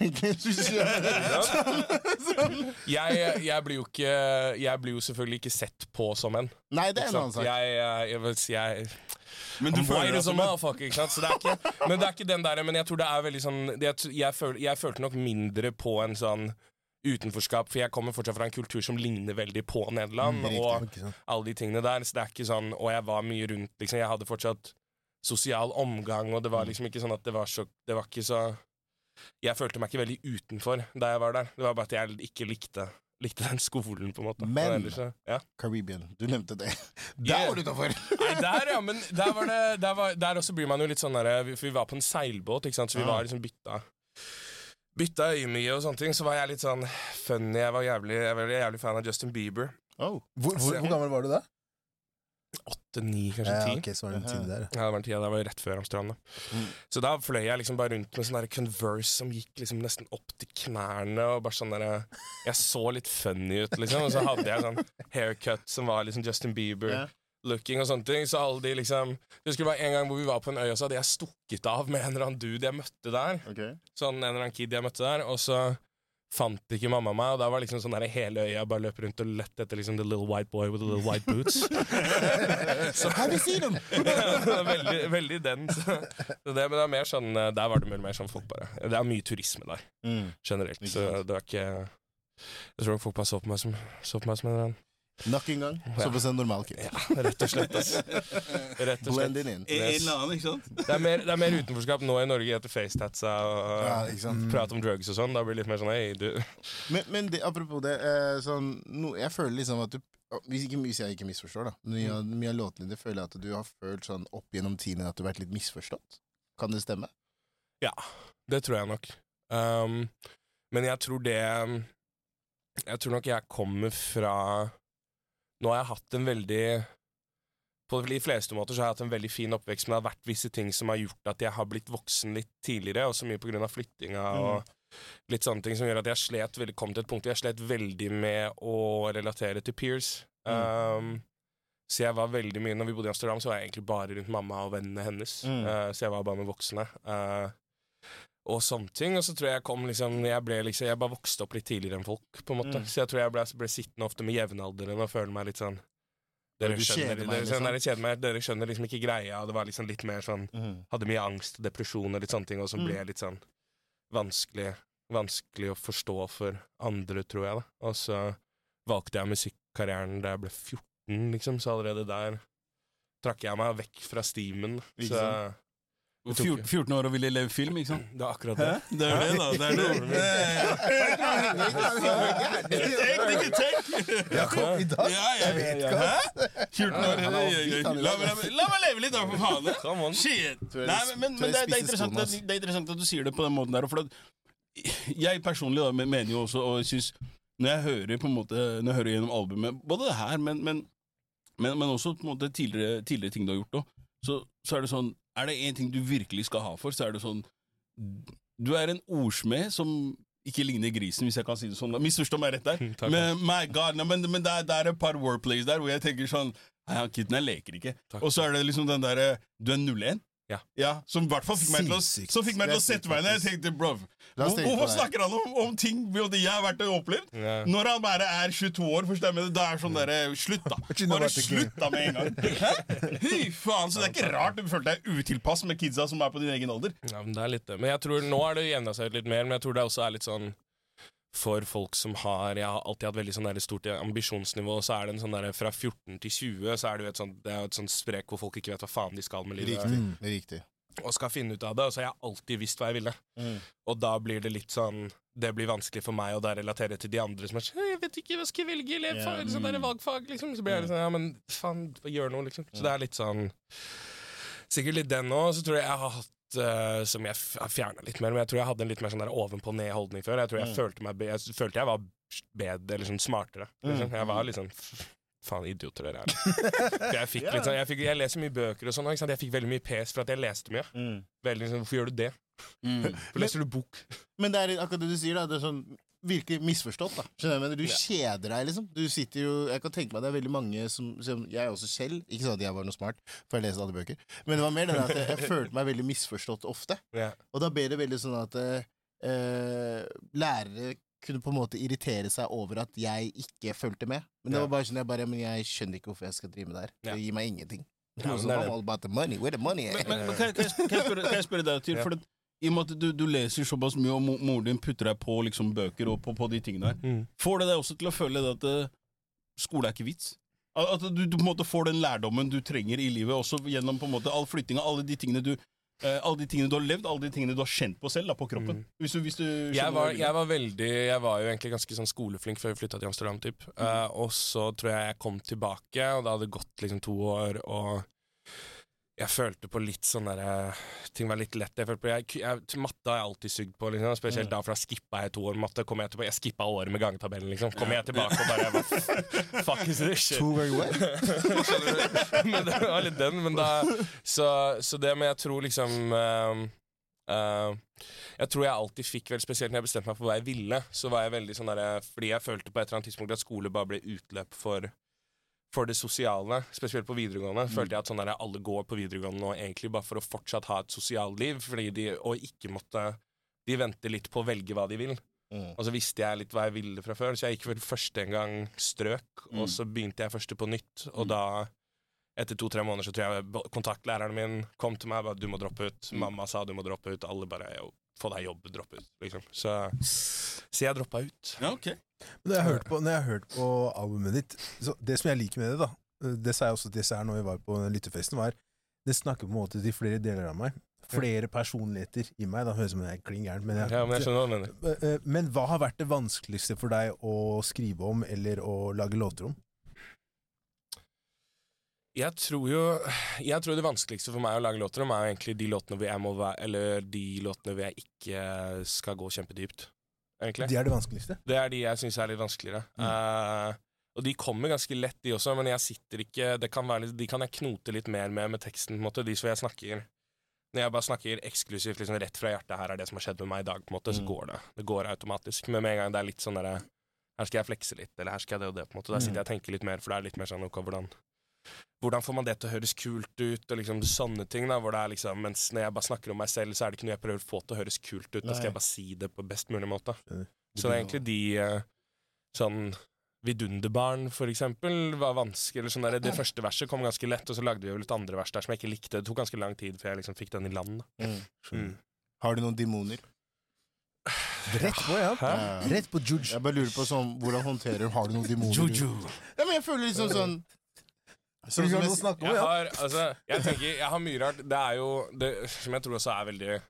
Jeg, jeg, blir jo ikke, jeg blir jo selvfølgelig ikke sett på som en. Nei, det er en annen sak. Jeg, jeg, jeg, Men du føler deg som en fuck, ikke sant? Så det er ikke, men det er ikke den der, men jeg tror det er veldig sånn Jeg, jeg, føl, jeg følte nok mindre på en sånn utenforskap, for jeg kommer fortsatt fra en kultur som ligner veldig på Nederland, Mm, riktig. og alle de tingene der, så det er ikke sånn Og jeg var mye rundt, liksom. Jeg hadde fortsatt sosial omgang, og det var liksom ikke sånn at det var så Det var ikke så Jeg følte meg ikke veldig utenfor da jeg var der. Det var bare at jeg ikke likte Likte den skolen, på en måte. Men- ellers ja. Caribbean. Du nevnte det. *laughs* Der Yeah. var du utafor! *laughs* Nei, der, ja, men der var det Der, var, der også blir man jo litt sånn derre For vi var på en seilbåt, ikke sant, så vi Ah. var liksom bytta Bytta øyemye og sånne ting. Så var jeg litt sånn funny. Jeg var jævlig, jeg var jævlig fan av Justin Bieber. Oh. Hvor, hvor, hvor gammel var du da? Åtte-ni, kanskje Ja, okay, ok, så var det en tid der. Ja, det var en tid, det var rett før Amsterdam. Da. Mm. Så da fløy jeg liksom bare rundt med sånn Converse som gikk liksom nesten opp til knærne. Og bare sånn der, Jeg så litt funny ut, liksom. Og så hadde jeg sånn haircut som var liksom Justin Bieber. Ja. Looking og sånne ting. Så alle de liksom Jeg husker du bare en gang hvor vi var på en øy, og så hadde jeg stukket av med en eller annen dude jeg møtte der. Okay. Sånn en eller annen kid jeg møtte der. Og så fant ikke mamma meg, og da var liksom sånn der hele øya bare løp rundt og lett etter liksom the little white boy with the little white boots. *laughs* Så have you seen him? Veldig, veldig den. Så, det, men det er mer sånn eh, Der var det mer, mer sånn folk bare Det er mye turisme der, Mm. generelt. Så det var ikke Jeg tror folk bare så på meg som Så på meg som en eller annen Nok en gang. Såpass en normal kid. Ja, rett og slett. Altså. *laughs* Rett og slett. Blend in. Sant? Det er mer, det er mer utenforskap nå i Norge etter facetatsa og Ja, prat om drugs og sånn. Da blir det litt mer sånn hey, du Men, men det, apropos det, eh, sånn, no, jeg føler liksom at du hvis, ikke, hvis jeg ikke misforstår, da. Mye, av- mye av låtene dine føler jeg at du har følt sånn opp gjennom tiden at du har vært litt misforstått. Kan det stemme? Ja, det tror jeg nok. Um, men jeg tror det Jeg tror nok jeg kommer fra Nå har jeg hatt en veldig På de fleste måter så har jeg hatt en veldig fin oppvekst, men det har vært visse ting som har gjort at jeg har blitt voksen litt tidligere, også mye av flyttinga og litt sånne ting som gjør at jeg slet veldig, kom til et punkt hvor jeg slet veldig med å relatere til peers. Um, så jeg var veldig mye Når vi bodde i Amsterdam, så var jeg egentlig bare rundt mamma og vennene hennes. Mm. Uh, så jeg var bare med voksne. Uh, og sånne ting. Og så tror jeg jeg kom liksom Jeg ble liksom Jeg bare vokste opp litt tidligere enn folk, på en måte. Mm. Så jeg tror jeg ble, ble sittende ofte med jevnaldrende og føle meg litt sånn dere skjønner, meg, dere, liksom. dere, dere skjønner liksom ikke greia, det var liksom litt mer sånn Hadde mye angst og depresjon og litt sånne ting, og som Mm. ble litt sånn vanskelig Vanskelig å forstå for andre, tror jeg, da. Og så valgte jeg musikkarrieren da jeg ble 14, liksom, så allerede der trakk jeg meg vekk fra steamen. Så 14, 14 år og ville leve film, ikke sant? det er akkurat det. Det er det, da. Det er det. Tenk, ikke tenk! Jakob, i dag? Ja, jeg vet ikke. Hæ? 14 år er er- La meg, la meg leve litt, da, for faen! Shit! Nei, men, det, er, det, er interessant, at, det er interessant at du sier det på den måten der. For at jeg personlig da, mener jo også, og synes Når jeg hører på en måte Når jeg hører gjennom albumet, både det her, men, men, men, men også på en måte tidligere, tidligere ting du har gjort òg, så, så er det sånn Er det én ting du virkelig skal ha for, så er det sånn Du er en ordsmed som ikke ligner grisen, hvis jeg kan si det sånn. Misforstå meg rett der. *laughs* Takk, Men, my God, no, men, men det, er, det er et par wordplays der hvor jeg tenker sånn Nei, han kiden her leker ikke. Takk. Og så er det liksom den derre Du er 01? Ja. Som i hvert fall fikk meg til å, fikk meg til å sette meg ned. Jeg tenkte, bro, hvor- hvorfor snakker han om, om ting både jeg har vært og opplevd? Ja. Når han bare er 22 år, forstår jeg, men da er sånn derre Slutt, da! *laughs* Bare slutt, da, med en gang. *laughs* Hæ? Fy faen, så det er ikke rart du følte deg utilpass med kidsa som er på din egen alder. Ja, men det er litt det. Men jeg tror nå er det jevna seg ut litt mer, men jeg tror det også er litt sånn for folk som har Jeg har alltid hatt veldig sånn der stort ambisjonsnivå, så er det en sånn der fra 14 til 20, så er det jo et sånt, det er et sånt sprek hvor folk ikke vet hva faen de skal med livet. Riktig. Mm. riktig. og skal finne ut av det, og så har jeg alltid visst hva jeg ville. Og da blir det litt sånn Det blir vanskelig for meg å da relatere til de andre som er sånn Jeg vet ikke hva skal jeg velge, eller yeah. sånn der mm. valgfag, liksom. Så blir jeg litt sånn Ja, men faen, gjør noe, liksom. Så det er litt sånn Sikkert litt den òg. Så tror jeg jeg har hatt eh, som jeg fjerna litt mer, men jeg tror jeg hadde en litt mer sånn ovenpå-ned-holdning før. Jeg tror jeg Mm. følte meg Jeg følte jeg var bedre, eller sånn smartere. Liksom. Jeg var litt sånn Faen, idioter dere er. *laughs* Jeg, fikk litt sånn, jeg, fikk, jeg leser mye bøker og sånn, jeg fikk veldig mye pes for at jeg leste mye. Veldig sånn, Hvorfor gjør du det? *laughs* Hvorfor leser du bok? Men det er akkurat det du sier, da. Det er sånn Virkelig misforstått, da. Skjønner jeg mener? Du Ja. kjeder deg, liksom. Du sitter jo Jeg kan tenke meg det er veldig mange som, som Jeg er også selv. Ikke sånn at jeg var noe smart, for jeg leste alle bøker. Men det var mer den at jeg, jeg følte meg veldig misforstått ofte. *laughs* Ja. Og da ble det veldig sånn at eh, lærere kunne på en måte irritere seg over at jeg ikke fulgte med. Men det Ja. var bare sånn jeg bare Men jeg skjønner ikke hvorfor jeg skal drive med det her. Ja. Det gir meg ingenting. Ja, Det men er det er det. all about the money. Where the money Men, men, men kan, jeg- kan, jeg, kan, jeg spørre, kan jeg spørre deg Tyr? *laughs* Ja. For det, I og med at du, du leser såpass mye, og mo- moren din putter deg på liksom, bøker og på, på de tingene der, Mm. får det deg også til å føle det at eh, skole er ikke vits? At at du, du på en måte får den lærdommen du trenger i livet, også gjennom på en måte all flyttinga, alle de tingene du Uh, alle de tingene du har levd, alle de tingene du har kjent på selv, da, på kroppen. Mm. Hvis, du, hvis du Jeg var, jeg var veldig Jeg var jo egentlig ganske sånn skoleflink før vi flytta til Amsterdam. Typ. Eh, og så tror jeg jeg kom tilbake, og det hadde gått liksom to år, og jeg følte på litt sånn derre Ting var litt lett. Jeg følte på, jeg, jeg, matte har jeg alltid sugd på, liksom, spesielt da, for da skippa jeg to år matte. Kom jeg, tilbake, jeg skippa året med gangetabellen, liksom. Kommer jeg tilbake og bare *laughs* Fuck is this shit? To ganger what? *laughs* Men det var litt den, men da Så, så det, men jeg tror liksom ehm, Uh, Jeg tror jeg alltid fikk vel Spesielt når jeg bestemte meg for hva jeg ville, så var jeg veldig sånn derre Fordi jeg følte på et eller annet tidspunkt at skole bare ble utløp for for det sosiale, spesielt på videregående, følte jeg at sånn der, alle går på videregående nå egentlig bare for å fortsatt ha et sosialliv, fordi de, og ikke måtte De venter litt på å velge hva de vil. Mm. Og så visste jeg litt hva jeg ville fra før, så jeg gikk vel første en gang strøk, Mm. og så begynte jeg første på nytt, og da etter to-tre måneder så tror jeg kontaktlæreren min kom til meg og bare 'du må droppe ut'. Mamma sa 'du må droppe ut'. Alle bare 'jo, få deg jobb, droppe ut'. Liksom. Så, så jeg droppa ut. Ja, ok. Men når jeg har hørt på, hørt på albumet ditt så Det som jeg liker med det, da Det sa jeg også til Sær når vi var på lyttefesten, var det snakker på en måte til flere deler av meg. Flere personligheter i meg. Da høres det ut som jeg er klin gæren, men, jeg, Ja, men jeg skjønner hva. Eh, eh, men hva har vært det vanskeligste for deg å skrive om eller å lage låter om? Jeg tror jo Jeg tror det vanskeligste for meg å lage låter om, er jo egentlig de låtene hvor jeg må være Eller de låtene hvor jeg ikke skal gå kjempedypt, egentlig. De er det vanskeligste. Det er de jeg syns er litt vanskeligere. Mm. Uh, og de kommer ganske lett, de også, men jeg sitter ikke det kan være litt, De kan jeg knote litt mer med med teksten, på en måte. De som jeg snakker Når jeg bare snakker eksklusivt liksom rett fra hjertet, her er det som har skjedd med meg i dag, på en måte, så Mm. går det. Det går automatisk. Men med en gang det er litt sånn derre Her skal jeg flekse litt, eller her skal jeg det og det, på en måte. Da Mm. sitter jeg og tenker litt mer, for det er litt mer sånn ok, hvordan hvordan får man det til å høres kult ut, og liksom sånne ting, da, hvor det er liksom Mens når jeg bare snakker om meg selv, så er det ikke noe jeg prøver å få til å høres kult ut. Da skal jeg bare si det på best mulig måte. Skjønner. Så det er egentlig de eh, sånn Vidunderbarn, for eksempel, var vanskelig. Eller sånn der, det første verset kom ganske lett, og så lagde vi jo litt andre vers der som jeg ikke likte. Det tok ganske lang tid før jeg liksom fikk den i land. Mm. Mm. Har du noen demoner? Rett på, ja. Hæ? Rett på Juge. Jeg bare lurer på sånn, hvordan håndterer du Har du noen demoner? Ja, men jeg føler liksom sånn Så jeg Jeg har, altså, jeg tenker, jeg har mye rart. Det er jo, det, som jeg tror også er veldig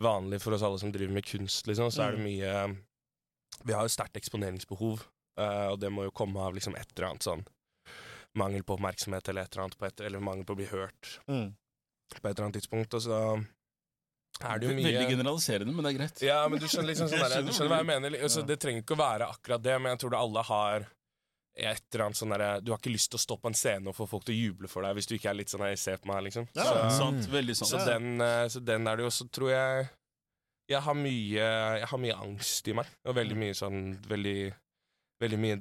vanlig for oss alle som driver med kunst, liksom, så er det mye Vi har jo sterkt eksponeringsbehov, eh, og det må jo komme av liksom et eller annet sånn mangel på oppmerksomhet eller et eller annet på et, eller mangel på å bli hørt Mm. på et eller annet tidspunkt, og så er det jo mye Veldig generaliserende, men det er greit. Ja, men du skjønner, liksom sånn der, du skjønner hva jeg mener. Altså, det trenger ikke å være akkurat det, men jeg tror det alle har et eller annet sånn derre Du har ikke lyst til å stå på en scene og få folk til å juble for deg hvis du ikke er litt sånn her, se på meg, liksom. Ja, så, Sant, veldig sant. så, den, eh, så den er det jo. Så tror jeg jeg har mye Jeg har mye angst i meg, og veldig mye sånn Veldig Veldig mye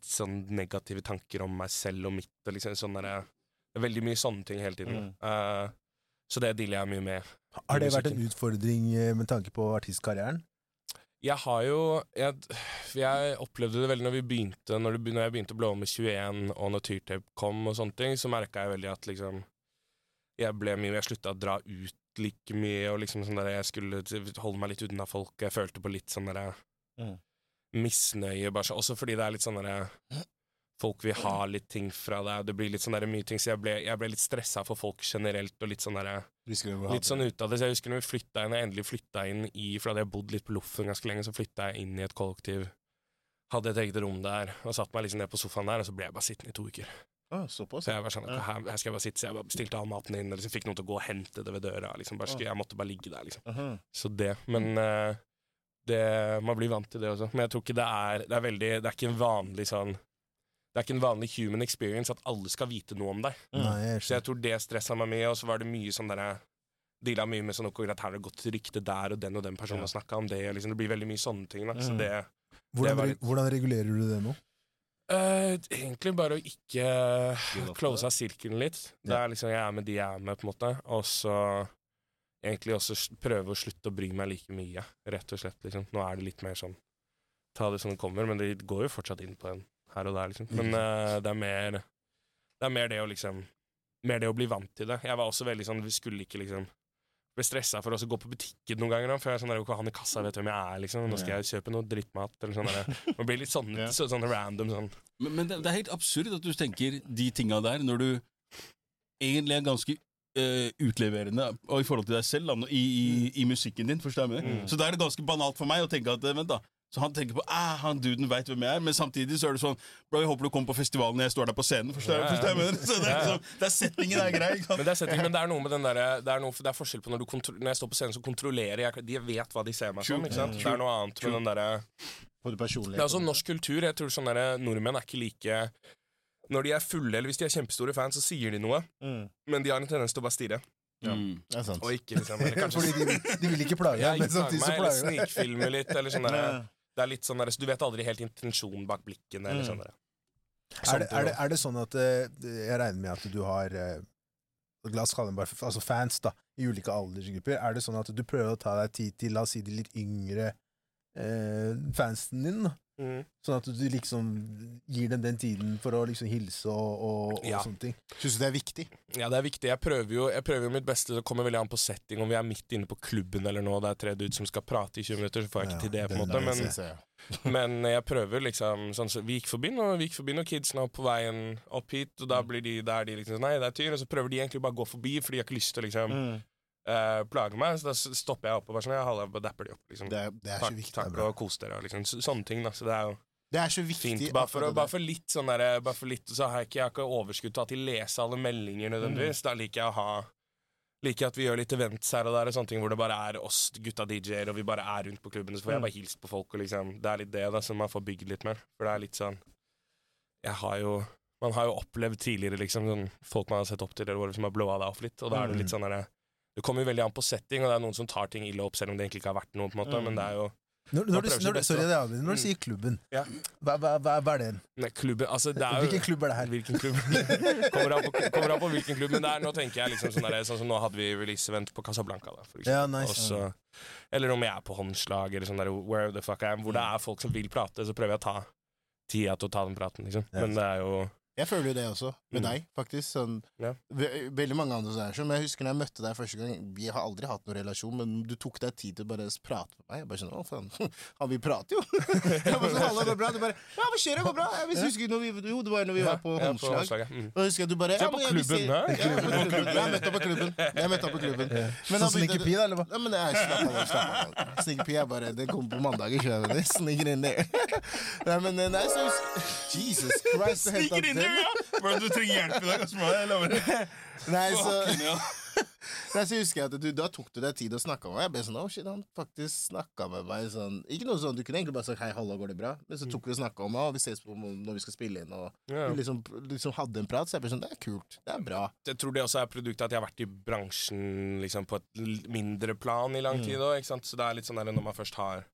sånn negative tanker om meg selv og mitt, og liksom sånn der, er Veldig mye sånne ting hele tiden. Mm. Uh, så det dealer jeg mye med. Har det vært en utfordring eh, med tanke på artistkarrieren? Jeg har jo jeg, jeg opplevde det veldig når vi begynte Når, det, når jeg begynte å blåe med 21, og når Tyrtape kom og sånne ting, så merka jeg veldig at liksom Jeg ble mye Jeg slutta å dra ut like mye, og liksom sånn der jeg skulle holde meg litt unna folk. Jeg følte på litt sånn derre Mm. misnøye, bare så, også fordi det er litt sånn derre Folk vil ha litt ting fra deg, det blir litt sånn der mye ting, så jeg ble, jeg ble litt stressa for folk generelt, og litt sånn derre Litt sånn ut av det. Så jeg husker når vi flytta inn, jeg endelig flytta inn i For da hadde jeg bodd litt på Loffen ganske lenge, så flytta jeg inn i et kollektiv. Hadde et eget rom der, og satte meg liksom ned på sofaen der, og så ble jeg bare sittende i to uker. Ah, Såpass? Så jeg var sånn, at her, her skal jeg bare sitte, så jeg bare bestilte all maten inn, og liksom fikk noen til å gå og hente det ved døra. Liksom bare, jeg måtte bare ligge der, liksom. Aha. Så det. Men uh, det, man blir vant til det også. Men jeg tror ikke det er Det er veldig Det er ikke en vanlig sånn Det er ikke en vanlig human experience at alle skal vite noe om deg. Mm. Nei, jeg Så jeg tror det stressa meg mye, og så var det mye sånn derre Deala mye med sånn at her har det gått rykte der, og den og den personen Ja. har snakka om det. og Liksom, det blir veldig mye sånne ting. Da. Så Mm. det hvordan, det litt- hvordan regulerer du det nå? Uh, Egentlig bare å ikke close av sirkelen litt. Det er liksom Jeg er med de jeg er med, på en måte. Og så egentlig også prøve å slutte å bry meg like mye, rett og slett. liksom. Nå er det litt mer sånn Ta det som det kommer, men det går jo fortsatt inn på en her og der, liksom. Men Mm. eh, det er mer Det er mer det å liksom Mer det å bli vant til det. Jeg var også veldig sånn Vi skulle ikke liksom ble stressa for å gå på butikken noen ganger. da, For jeg er sånn der, ok, han i kassa vet hvem jeg er, liksom. Nå skal jeg kjøpe noe drittmat. Eller sånn der. *laughs* Man blir litt sånn, Ja. så, sånn random sånn. Men, men det, det er helt absurd at du tenker de tinga der, når du egentlig er ganske eh, utleverende og i forhold til deg selv da, i, i, i musikken din. forstår jeg? Mm. Så da er det ganske banalt for meg å tenke at eh, vent da, så han tenker på ah, han duden veit hvem jeg er, men samtidig så er det sånn Bro, jeg håper du kommer på festivalen når jeg står der på scenen. Forstår, Ja, ja. forstår jeg? Så det er, Ja, ja. liksom, det er settingen er grei. Men det er, settingen, men det er noe med den der, det er, noe, det er forskjell på når, du når jeg står på scenen, så kontrollerer jeg De vet hva de ser meg som. Ikke sant? Det er noe annet med den derre det er også norsk kultur. Jeg tror sånn der, Nordmenn er ikke like Når de er fulle, eller hvis de er kjempestore fans, så sier de noe, Mm, men de har en tendens til å bare stirre. Mm. det er sant. Og ikke liksom eller kanskje Fordi de, de vil ikke plage deg, men ikke plage samtidig så meg, eller plager de deg. snikfilme litt, eller sånn der, Ja. Det er litt sånn der, så Du vet aldri helt intensjonen bak blikkene, eller Mm. sånn der. Er det, er, det, er det sånn at eh, Jeg regner med at du har eh, La oss kalle dem bare altså fans, da, i ulike aldersgrupper. Er det sånn at du prøver å ta deg tid til la oss si de litt yngre eh, fansen din? Mm. Sånn at du liksom gir dem den tiden for å liksom hilse og, og, og Ja. sånne ting. Syns du det er viktig? Ja, det er viktig. Jeg prøver jo jeg prøver jo mitt beste. Det kommer veldig an på setting. Om vi er midt inne på klubben eller noe, det er tre dudes som skal prate i 20 minutter, så får jeg Ja, ikke til det, på en måte. Men, jeg. *laughs* men jeg prøver liksom sånn, så Vi gikk forbi noen, vi gikk forbi noen kids nå på veien opp hit, og da Mm. blir de der de liksom sånn, Nei, det er tyr. Og så prøver de egentlig bare å gå forbi, for de har ikke lyst til å liksom Mm. Eh, plager meg. Så da stopper jeg opp og bare sånn, ja, halla, bare dapper de opp. liksom Det er, det er så viktig. takk og kos dere. og Liksom. Så, sånne ting. da Så det er jo Det er så viktig. fint. Bare for, å- bare for litt sånn der, Bare for litt Så har jeg ikke, jeg har ikke overskudd til de leser alle meldinger nødvendigvis. Da liker jeg å ha Liker jeg at vi gjør litt events her og der, og sånne ting hvor det bare er oss gutta DJ-er, og vi bare er rundt på klubben, så får jeg bare hilst på folk, og liksom Det er litt det, da, som man får bygd litt mer. For det er litt sånn Jeg har jo Man har jo opplevd tidligere, liksom, sånn folk man har sett opp til, eller som har blowa deg opp litt, og da er det litt sånn derre Det kommer jo veldig an på setting, og det er noen som tar ting ille opp, selv om det egentlig ikke har vært noe, på en måte, Mm. men det er jo Når, når, du, når, sorry, det er når du Mm. sier klubben, Ja. hva, hva, hva, hva er det? Nei, klubben Altså, det er jo Hvilken klubb er det her? Hvilken klubb? *laughs* kommer, an på, kommer an på hvilken klubb. Men der, nå tenker jeg liksom sånn, der, sånn som nå hadde vi release-event på Casablanca. Da, for Ja, nice. Også, ja. eller om jeg er på håndslag, eller sånn der, where the fuck I am, hvor det er folk som vil prate, så prøver jeg å ta tida til å ta den praten, liksom. Men det er jo Jeg føler jo det også, med Mm. deg, faktisk. Sånn, Ja. ve veldig mange andre som er sånn. Jeg husker når jeg møtte deg første gang Vi har aldri hatt noen relasjon, men du tok deg tid til å bare prate med meg. Jeg bare sånn, å faen, *laughs* Han vil prate, jo! *laughs* jeg bare sånn, går bra? Du bare Ja, hva skjer? Det går bra. Jeg husker når vi, jo, det var når vi var på ja, håndslag. Mm. Og husker jeg du bare Se på men klubben, da! Ja. Jeg møtte opp på klubben. Jeg møtte opp på klubben. Men så da som begynte Nicky det- P, da, eller hva? Ja, men jeg, slapp av, slapp av. Sneaker P er bare Det kommer på mandager, skjønner du. Sniker inn det. *laughs* Nei, men eh, nei, så husker Jesus Christ, ja! Du trenger hjelp i dag, jeg lover det. Nei, så, *laughs* nei, så husker jeg at du, da tok du deg tid å snakke med meg. Jeg ble sånn, oh shit, han faktisk snakka med meg sånn Ikke noe sånn, Du kunne egentlig bare sagt hei, halla, går det bra? Men så tok vi og snakka om det, og vi ses på når vi skal spille inn, og Ja. vi liksom, liksom hadde en prat. Så jeg ble sånn, det er kult. Det er bra. Jeg tror det også er produktet at jeg har vært i bransjen liksom, på et mindre plan i lang Mm. tid òg, ikke sant. Så det er litt sånn der når man først har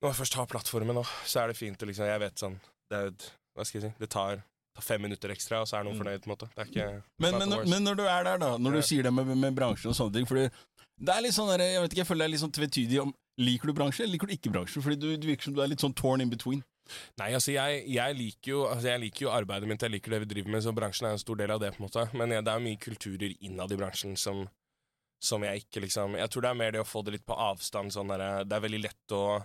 Når man først har plattformen òg, så er det fint å liksom Jeg vet sånn Det er Hva skal jeg si Det tar, tar fem minutter ekstra, og så er noen Mm. fornøyd, på en måte. Det ikke Men, men, når- men når du er der, da, når Ja. du sier det med, med bransjen og sånne ting Fordi det er litt sånn der, Jeg vet ikke, jeg føler det er litt sånn tvetydig om Liker du bransje, eller liker du ikke bransje? Fordi du, du virker som du er litt sånn torn in between. Nei, altså jeg, jeg, liker jo, altså jeg liker jo arbeidet mitt, jeg liker det vi driver med, så bransjen er en stor del av det. på en måte Men jeg, det er mye kulturer innad i bransjen som, som jeg ikke liksom Jeg tror det er mer det å få det litt på avstand. Sånn der, det er veldig lett å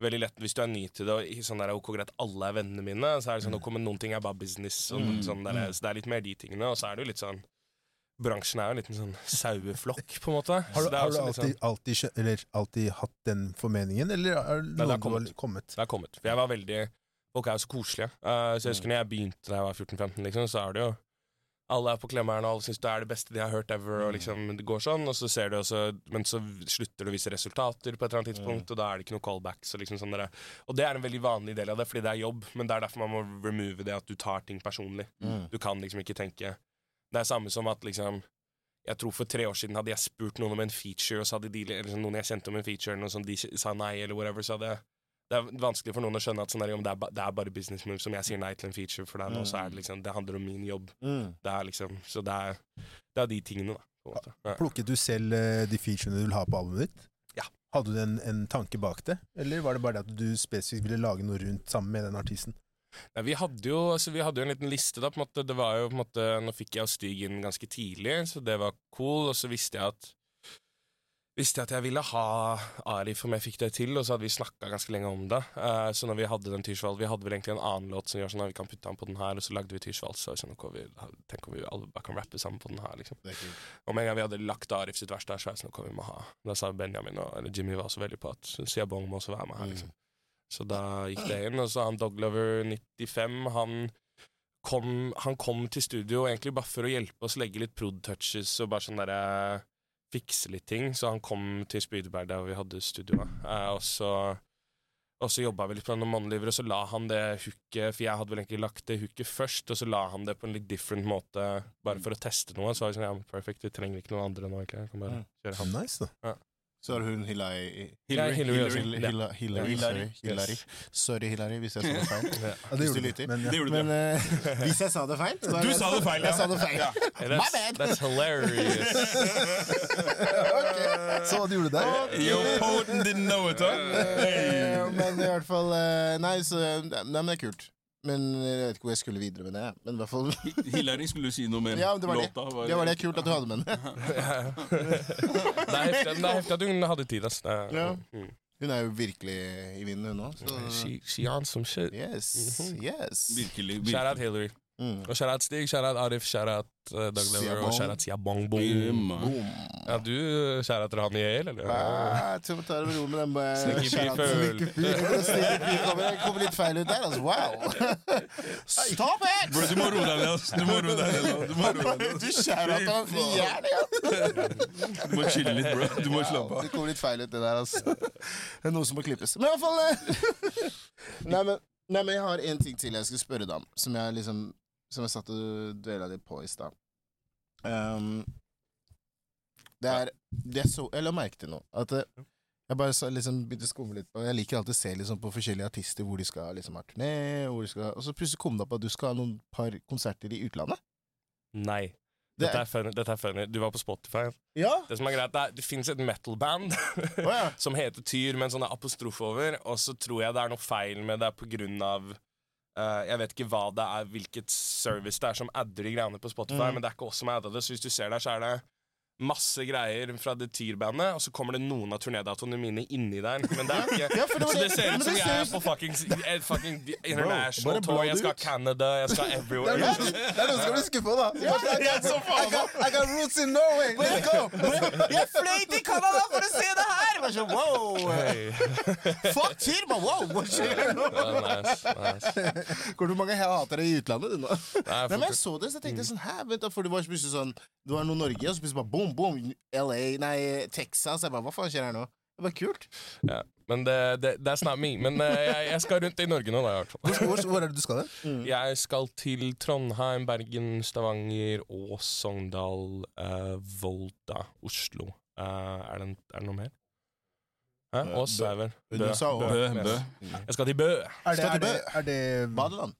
Veldig lett Hvis du er ny til det, og sånn der, ok, greit, alle er vennene mine, så er det sånn, nå kommer noen ting er bare business. Og Mm, sånn der, Så det er litt mer de tingene. Og så er det jo litt sånn Bransjen er jo en liten sånn saueflokk, på en måte. *laughs* Har du, er har du alltid, sånn, alltid, eller alltid hatt den formeningen, eller er det noe kommet. kommet? Det har kommet. For jeg var veldig Folk er jo så koselige. Uh, så jeg husker når jeg begynte da jeg var 14-15, liksom, så er det jo Alle er på klemmeren, og alle syns det er det beste de har hørt ever, og liksom det går sånn, og så ser du også Men så slutter det å vise resultater på et eller annet tidspunkt, og da er det ikke noe callbacks. Og, liksom sånn der. og det er en veldig vanlig del av det, fordi det er jobb, men det er derfor man må remove det at du tar ting personlig. Du kan liksom ikke tenke Det er samme som at liksom Jeg tror for tre år siden hadde jeg spurt noen om en feature, og så hadde de, eller sånn, noen jeg kjente om en feature, noe sånt, de sa nei, eller whatever, så hadde det er vanskelig for noen å skjønne at sånn der, det, er det er bare business move. Som jeg sier nei til en feature for deg nå, så er det liksom Det handler om min jobb. Mm. Det er liksom Så det er, det er de tingene, da. Ja. Plukket du selv eh, de featurene du vil ha på albumet ditt? Ja. Hadde du en, en tanke bak det, eller var det bare det at du spesifikt ville lage noe rundt sammen med den artisten? Nei, vi, hadde jo, altså, vi hadde jo en liten liste, da. På en måte, det var jo på en måte Nå fikk jeg jo Stig inn ganske tidlig, så det var cool. Og så visste jeg at visste jeg at jeg ville ha Arif om jeg fikk det til, og så hadde vi snakka ganske lenge om det. Uh, så når vi hadde den Tyrsvald Vi hadde vel egentlig en annen låt som gjør sånn at vi kan putte den på den her, og så lagde vi Tyrsvald, så sånn, vi, tenk om vi alle bare kan rappe sammen på den her, liksom. Og med en gang vi hadde lagt Arif sitt vers der, så var jeg sånn, hva vi må ha Da sa Benjamin og eller Jimmy var også veldig på at Siabong må også være med her, liksom. Så da gikk det inn, og så han Doglover 95, han kom, han kom til studio egentlig bare for å hjelpe oss legge litt prod-touches og bare sånn derre Fikse litt ting. Så han kom til Spydeberg der vi hadde studioet, eh, og så og så jobba vi litt på noen mannliver, og så la han det hooket For jeg hadde vel egentlig lagt det hooket først, og så la han det på en litt different måte, bare for å teste noe. Så var jeg sånn, ja, perfect, vi trenger ikke noen andre nå, egentlig. Jeg kan bare Mm. kjøre han. Nice, da. Så er hun Hillary. Hillary. Hillary, Hillary, Hillary. sorry, Hillary. Sorry, Hillary, hvis jeg sa det feil. *laughs* Ja. Det du gjorde du. lytter. Men, ja. Det. Men uh, *laughs* hvis jeg sa det feil så Du sa det feil, ja. Jeg sa det feil. Ja. My bad. that's hilarious. *laughs* Ok, Så hva du gjorde der? Yo, Poten didn't know it, huh? Eh, Men i hvert fall uh, Nei, så, nei, men det er kult. Men jeg vet ikke hvor jeg skulle videre med det. Men i hvert fall Hillary skulle si noe mer. *laughs* Ja, det var det. Låta Det var det kult at du hadde med *laughs* *laughs* den. det, er heftig, at hun hadde tid, ass. Ja. Mm. Hun er jo virkelig i vinden, hun òg. She, she on some shit. Yes. Mhm. Yes. Virkelig. virkelig. Shout out. Hillary. Mm. Og shout out Stig, shout out Arif, shout out uh, Doug Lever og shout out Siabong Boom. Ja, du shout out han i Yale, eller? Nei, Jeg tror vi tar det med ro med den. Jeg *laughs* kommer, litt feil ut der, altså. Wow! *laughs* Stop it! Bro, du må roe deg ned. Du må roe deg ned. Du må roe deg ned. Du at han fjern ja. Du må chille litt, bro. Du må slappe av. det kommer litt feil ut, det der, altså. Det er noe som må klippes. Men i hvert fall eh, *laughs* nei, men, nei, men jeg har en ting til jeg skal spørre deg om, som jeg liksom Som jeg satt og dvela litt på i stad. Um, det er det så, jeg la merke til noe. At eh, jeg bare så, liksom begynte å skumme litt på Jeg liker alltid å se liksom, på forskjellige artister hvor de skal liksom ha turné, hvor de skal, og så plutselig kom det opp at du skal ha noen par konserter i utlandet. Nei. Dette er, funny. Dette er funny. Du var på Spotify. ja? Det som er greit, det, er, det fins et metal-band oh, ja. *laughs* som heter Tyr, med en sånn apostrofe over, og så tror jeg det er noe feil med det på eh, Jeg vet ikke hva det er, hvilket service det er som adder de greiene på Spotify, Mm. men det er ikke oss som adder det, så hvis du ser der, så er det masse greier fra The Tyr-bandet, og så kommer det noen av turnédatoene mine inni der. Men det er ikke Ja, for det var Så det det- ser ut som jeg er på fucking, eh, fucking international tour. Jeg skal ut. Canada, jeg skal Det everywhere. er det er noe som skal bli på, da. I got, I, got, I got roots in Norway. Let's go! Jeg fløy til Canada for å se det her! Bare sånn, wow! Hey. Fuck Tear man! Wow, hva skjer nå? Nice, nice. Hvor mange hater deg i utlandet, du nå? Nei, Nei, men jeg så det, så tenkte jeg sånn Hæ, vent da, for det var plutselig sånn Du var noe Norge, og så plutselig bare boom, boom, LA, nei, Texas. Jeg bare, hva faen skjer her nå? Det var kult. ja. Men det, det, er not me. Men eh, jeg, jeg skal rundt i Norge nå, da, i hvert fall. Hvor, hvor, er det du skal Mm. Jeg skal til Trondheim, Bergen, Stavanger, Ås, Sogndal, uh, Volda, Oslo. Uh, er, det, er det noe mer? Hæ? Eh, Ås Bø. er vel Bø. sa Bø. Bø. Jeg skal til Bø. Er det, er det, Bø. er det Badeland.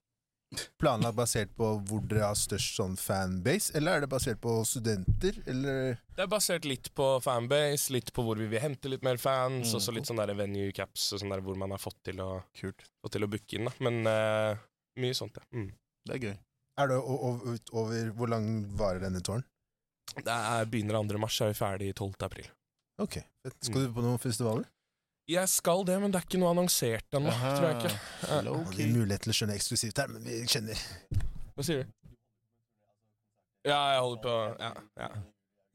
Planlagt basert på hvor dere har størst sånn fanbase, eller er det basert på studenter, eller Det er basert litt på fanbase, litt på hvor vi vil hente litt mer fans, Mm. og så litt sånn der venue caps og sånn der hvor man har fått til å, Kult. fått til å booke inn. da Men uh, mye sånt, ja. Mm. Det er gøy. Er det utover Hvor lang varer denne tårn? Det er begynner 2. mars, er vi ferdig 12. april. Ok. Skal du på noen festivaler? Jeg skal det, men det er ikke noe annonsert ennå, tror jeg ikke. Har Low-key. mulighet til å skjønne eksklusivt her, men vi kjenner. Hva sier du? Ja, jeg holder på Ja. ja.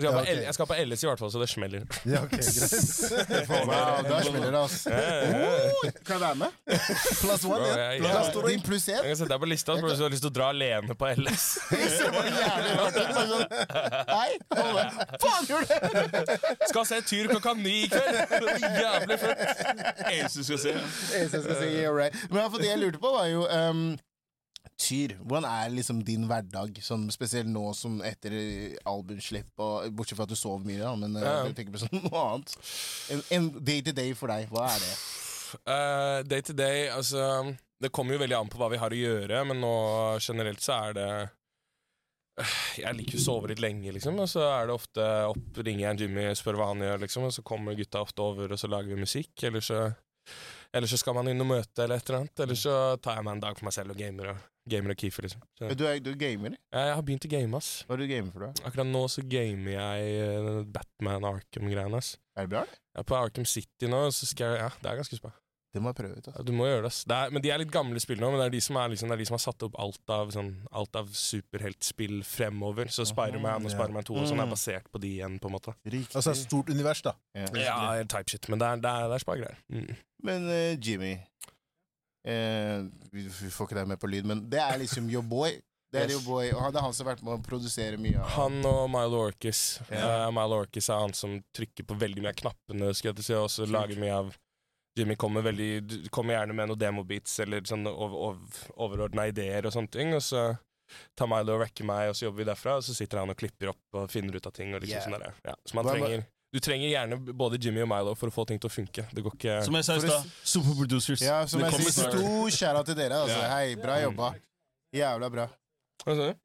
Jeg, skal Ja, på jeg skal på LS i hvert fall, så det smeller. Ja, ok, greit. *laughs* Wow, der smeller det, altså. Ja. Kan jeg være med? Plus one, ja. Plass Plus ja. to Din pluss Jeg kan sette deg på lista, hvis du har lyst til å dra alene på LS. *laughs* Sånn, Hei, Ole. Faen, gjør det! Skal se Tyr klokka ni i kveld! Jævlig fett. Eneste du skal se. Eneste jeg skal si, yeah, right. Men for det jeg lurte på, var jo um, Tyr, hvordan er liksom din hverdag, sånn, spesielt nå som etter albumslipp, og, bortsett fra at du sover mye, da, men uh, Ja. tenker på sånn *laughs* noe annet. En, en day to day for deg, hva er det? Uh, day to day, altså Det kommer jo veldig an på hva vi har å gjøre, men nå generelt så er det Øh, Jeg liker å sove litt lenge, liksom, og så er det ofte opp, ringer jeg Jimmy, spør hva han gjør, liksom, og så kommer gutta ofte over, og så lager vi musikk, eller så Eller så skal man inn og møte, eller et eller annet. Eller så tar jeg meg en dag for meg selv og gamer og, gamer og keefer, liksom. Så, Du er, du er gamer? ja, jeg har begynt å game, ass. Hva er du gamer for, da? Akkurat nå så gamer jeg eh, Batman Arkham-greiene, ass. Er det bra? Ja, på Arkham City nå, så skal jeg Ja, det er ganske spa. Det må jeg prøve ut. Ja, Altså. du må gjøre det. Det er, men de er litt gamle spill nå, men det er de som, er liksom, det er de som har satt opp alt av, sånn, alt av superheltspill fremover. Så Spiderman og. Spiderman 2 og sånn er Mm. basert på de igjen, på en måte. Riktig. Altså et stort univers, da. Ja. Ja, type shit, men det er, det er, det er spa-greier. Mm. Men uh, Jimmy uh, vi, vi får ikke deg med på lyd, men det er liksom your boy. Det er Yes. your boy, og det er han som har vært med å produsere mye av Han og Milo Orkis. Yeah. Uh, Milo Orkis er han som trykker på veldig mye av knappene, skal jeg til å si, og også lager mye av Jimmy kommer, veldig, kommer gjerne med noen demobeats eller sånne over, over, overordna ideer og sånne ting, og så tar Milo og wrecker meg, og så jobber vi derfra, og så sitter han og klipper opp og finner ut av ting. Og liksom Yeah. sånn der. Ja, så man trenger Du trenger gjerne både Jimmy og Milo for å få ting til å funke. Det går ikke Som jeg sa i stad, superproducers. Ja, som jeg sier, stor shout-out til dere. Altså. Ja. Hei, bra jobba. Jævla bra. Hva sa du?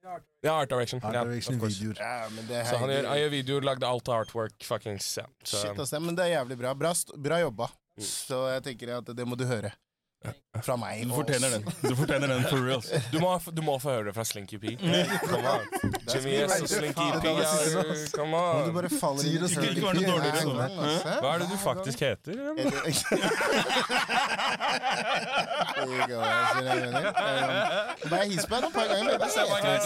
Ja, Art Direction. Art Direction ja, videoer. Ja, men det, Så han gjør, han gjør videoer, lagde alt av artwork. Fuckings, ja. Så, Shit, ass, men det er jævlig bra. Bra, bra jobba. Mm. Så jeg tenker at det må du høre. Fra meg. Du fortjener den. Du fortjener den for real. du, må, du må få høre det fra Slinky P. Come on. Jimmy S og. Slinky P. Come on. du bare faller inn i sånn. altså. Hva er det du faktisk heter? Bare hils på henne et par ganger.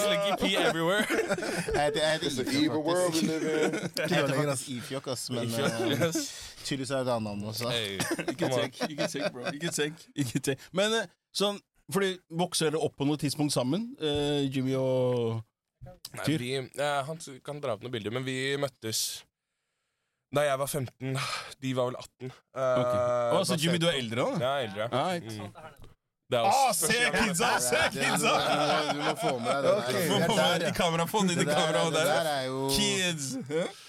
Slinky P everywhere. Jeg heter, heter faktisk ass, men Yes. Tydeligvis er det et annet navn også. Hey, *laughs* Ikke tenk, ikke tenk, bro. Ikke tenk. Ikke tenk. Men eh, sånn Fordi vokser dere opp på noe tidspunkt sammen? uh, Jimmy og Tyr? Nei, vi, ja, han kan dra opp noen bilder, men vi møttes da jeg var 15. De var vel 18. Uh, okay. Å, så Jimmy, du er eldre òg? Ja, eldre. Ja, ikke sant, Det er Å, også se kidsa! Se kidsa! Du må, få med deg det der. Okay, er der, i kamera, få den i kamera. det Der. der er jo Kids!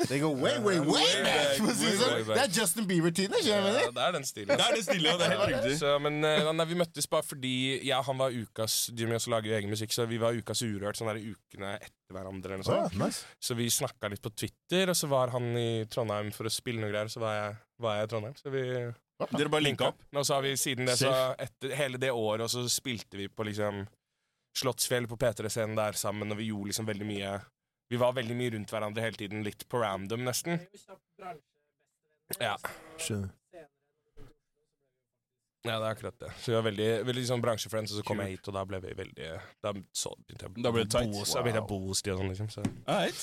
They go way, way, back! det sånn. way back. Det er Justin Bieber-tiden, jeg Ja, det er den stilen. Det er den stille, ja. Det er helt riktig. Så, men eh, nei, vi møttes bare fordi ja, han var ukas Jimmy også lager jo egen musikk, så vi var ukas Urørt sånn der ukene etter hverandre. Eller Å, Oh, nice. Så vi snakka litt på Twitter, og så var han i Trondheim for å spille noe greier, og så var jeg, var jeg i Trondheim. Så vi Dere bare linka opp. Og så har vi siden det, så etter hele det året, og så spilte vi på liksom Slottsfjell på P3-scenen der sammen, og vi gjorde liksom veldig mye Vi var veldig mye rundt hverandre hele tiden, litt på random, nesten. Ja. Skjønner. Ja, det er akkurat det. Så vi var veldig, veldig sånn bransjefriends, og så kom jeg hit, og da ble vi veldig Da så begynte jeg Da ble det tight. bo Da begynte jeg å bo hos de og sånn, liksom. Så, Alright.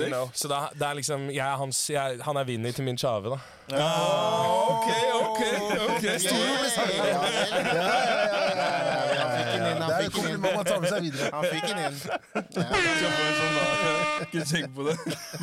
you know. så da, det er liksom jeg, hans, jeg, Han er Vinni til min Tjave, da. Ah, ok, ok, ok. Ja, ja, ja, ja, ja, ja. Den inn, han fikk den inn. man tar med seg videre. Han fikk den inn. Ja. Ikke tenk på det.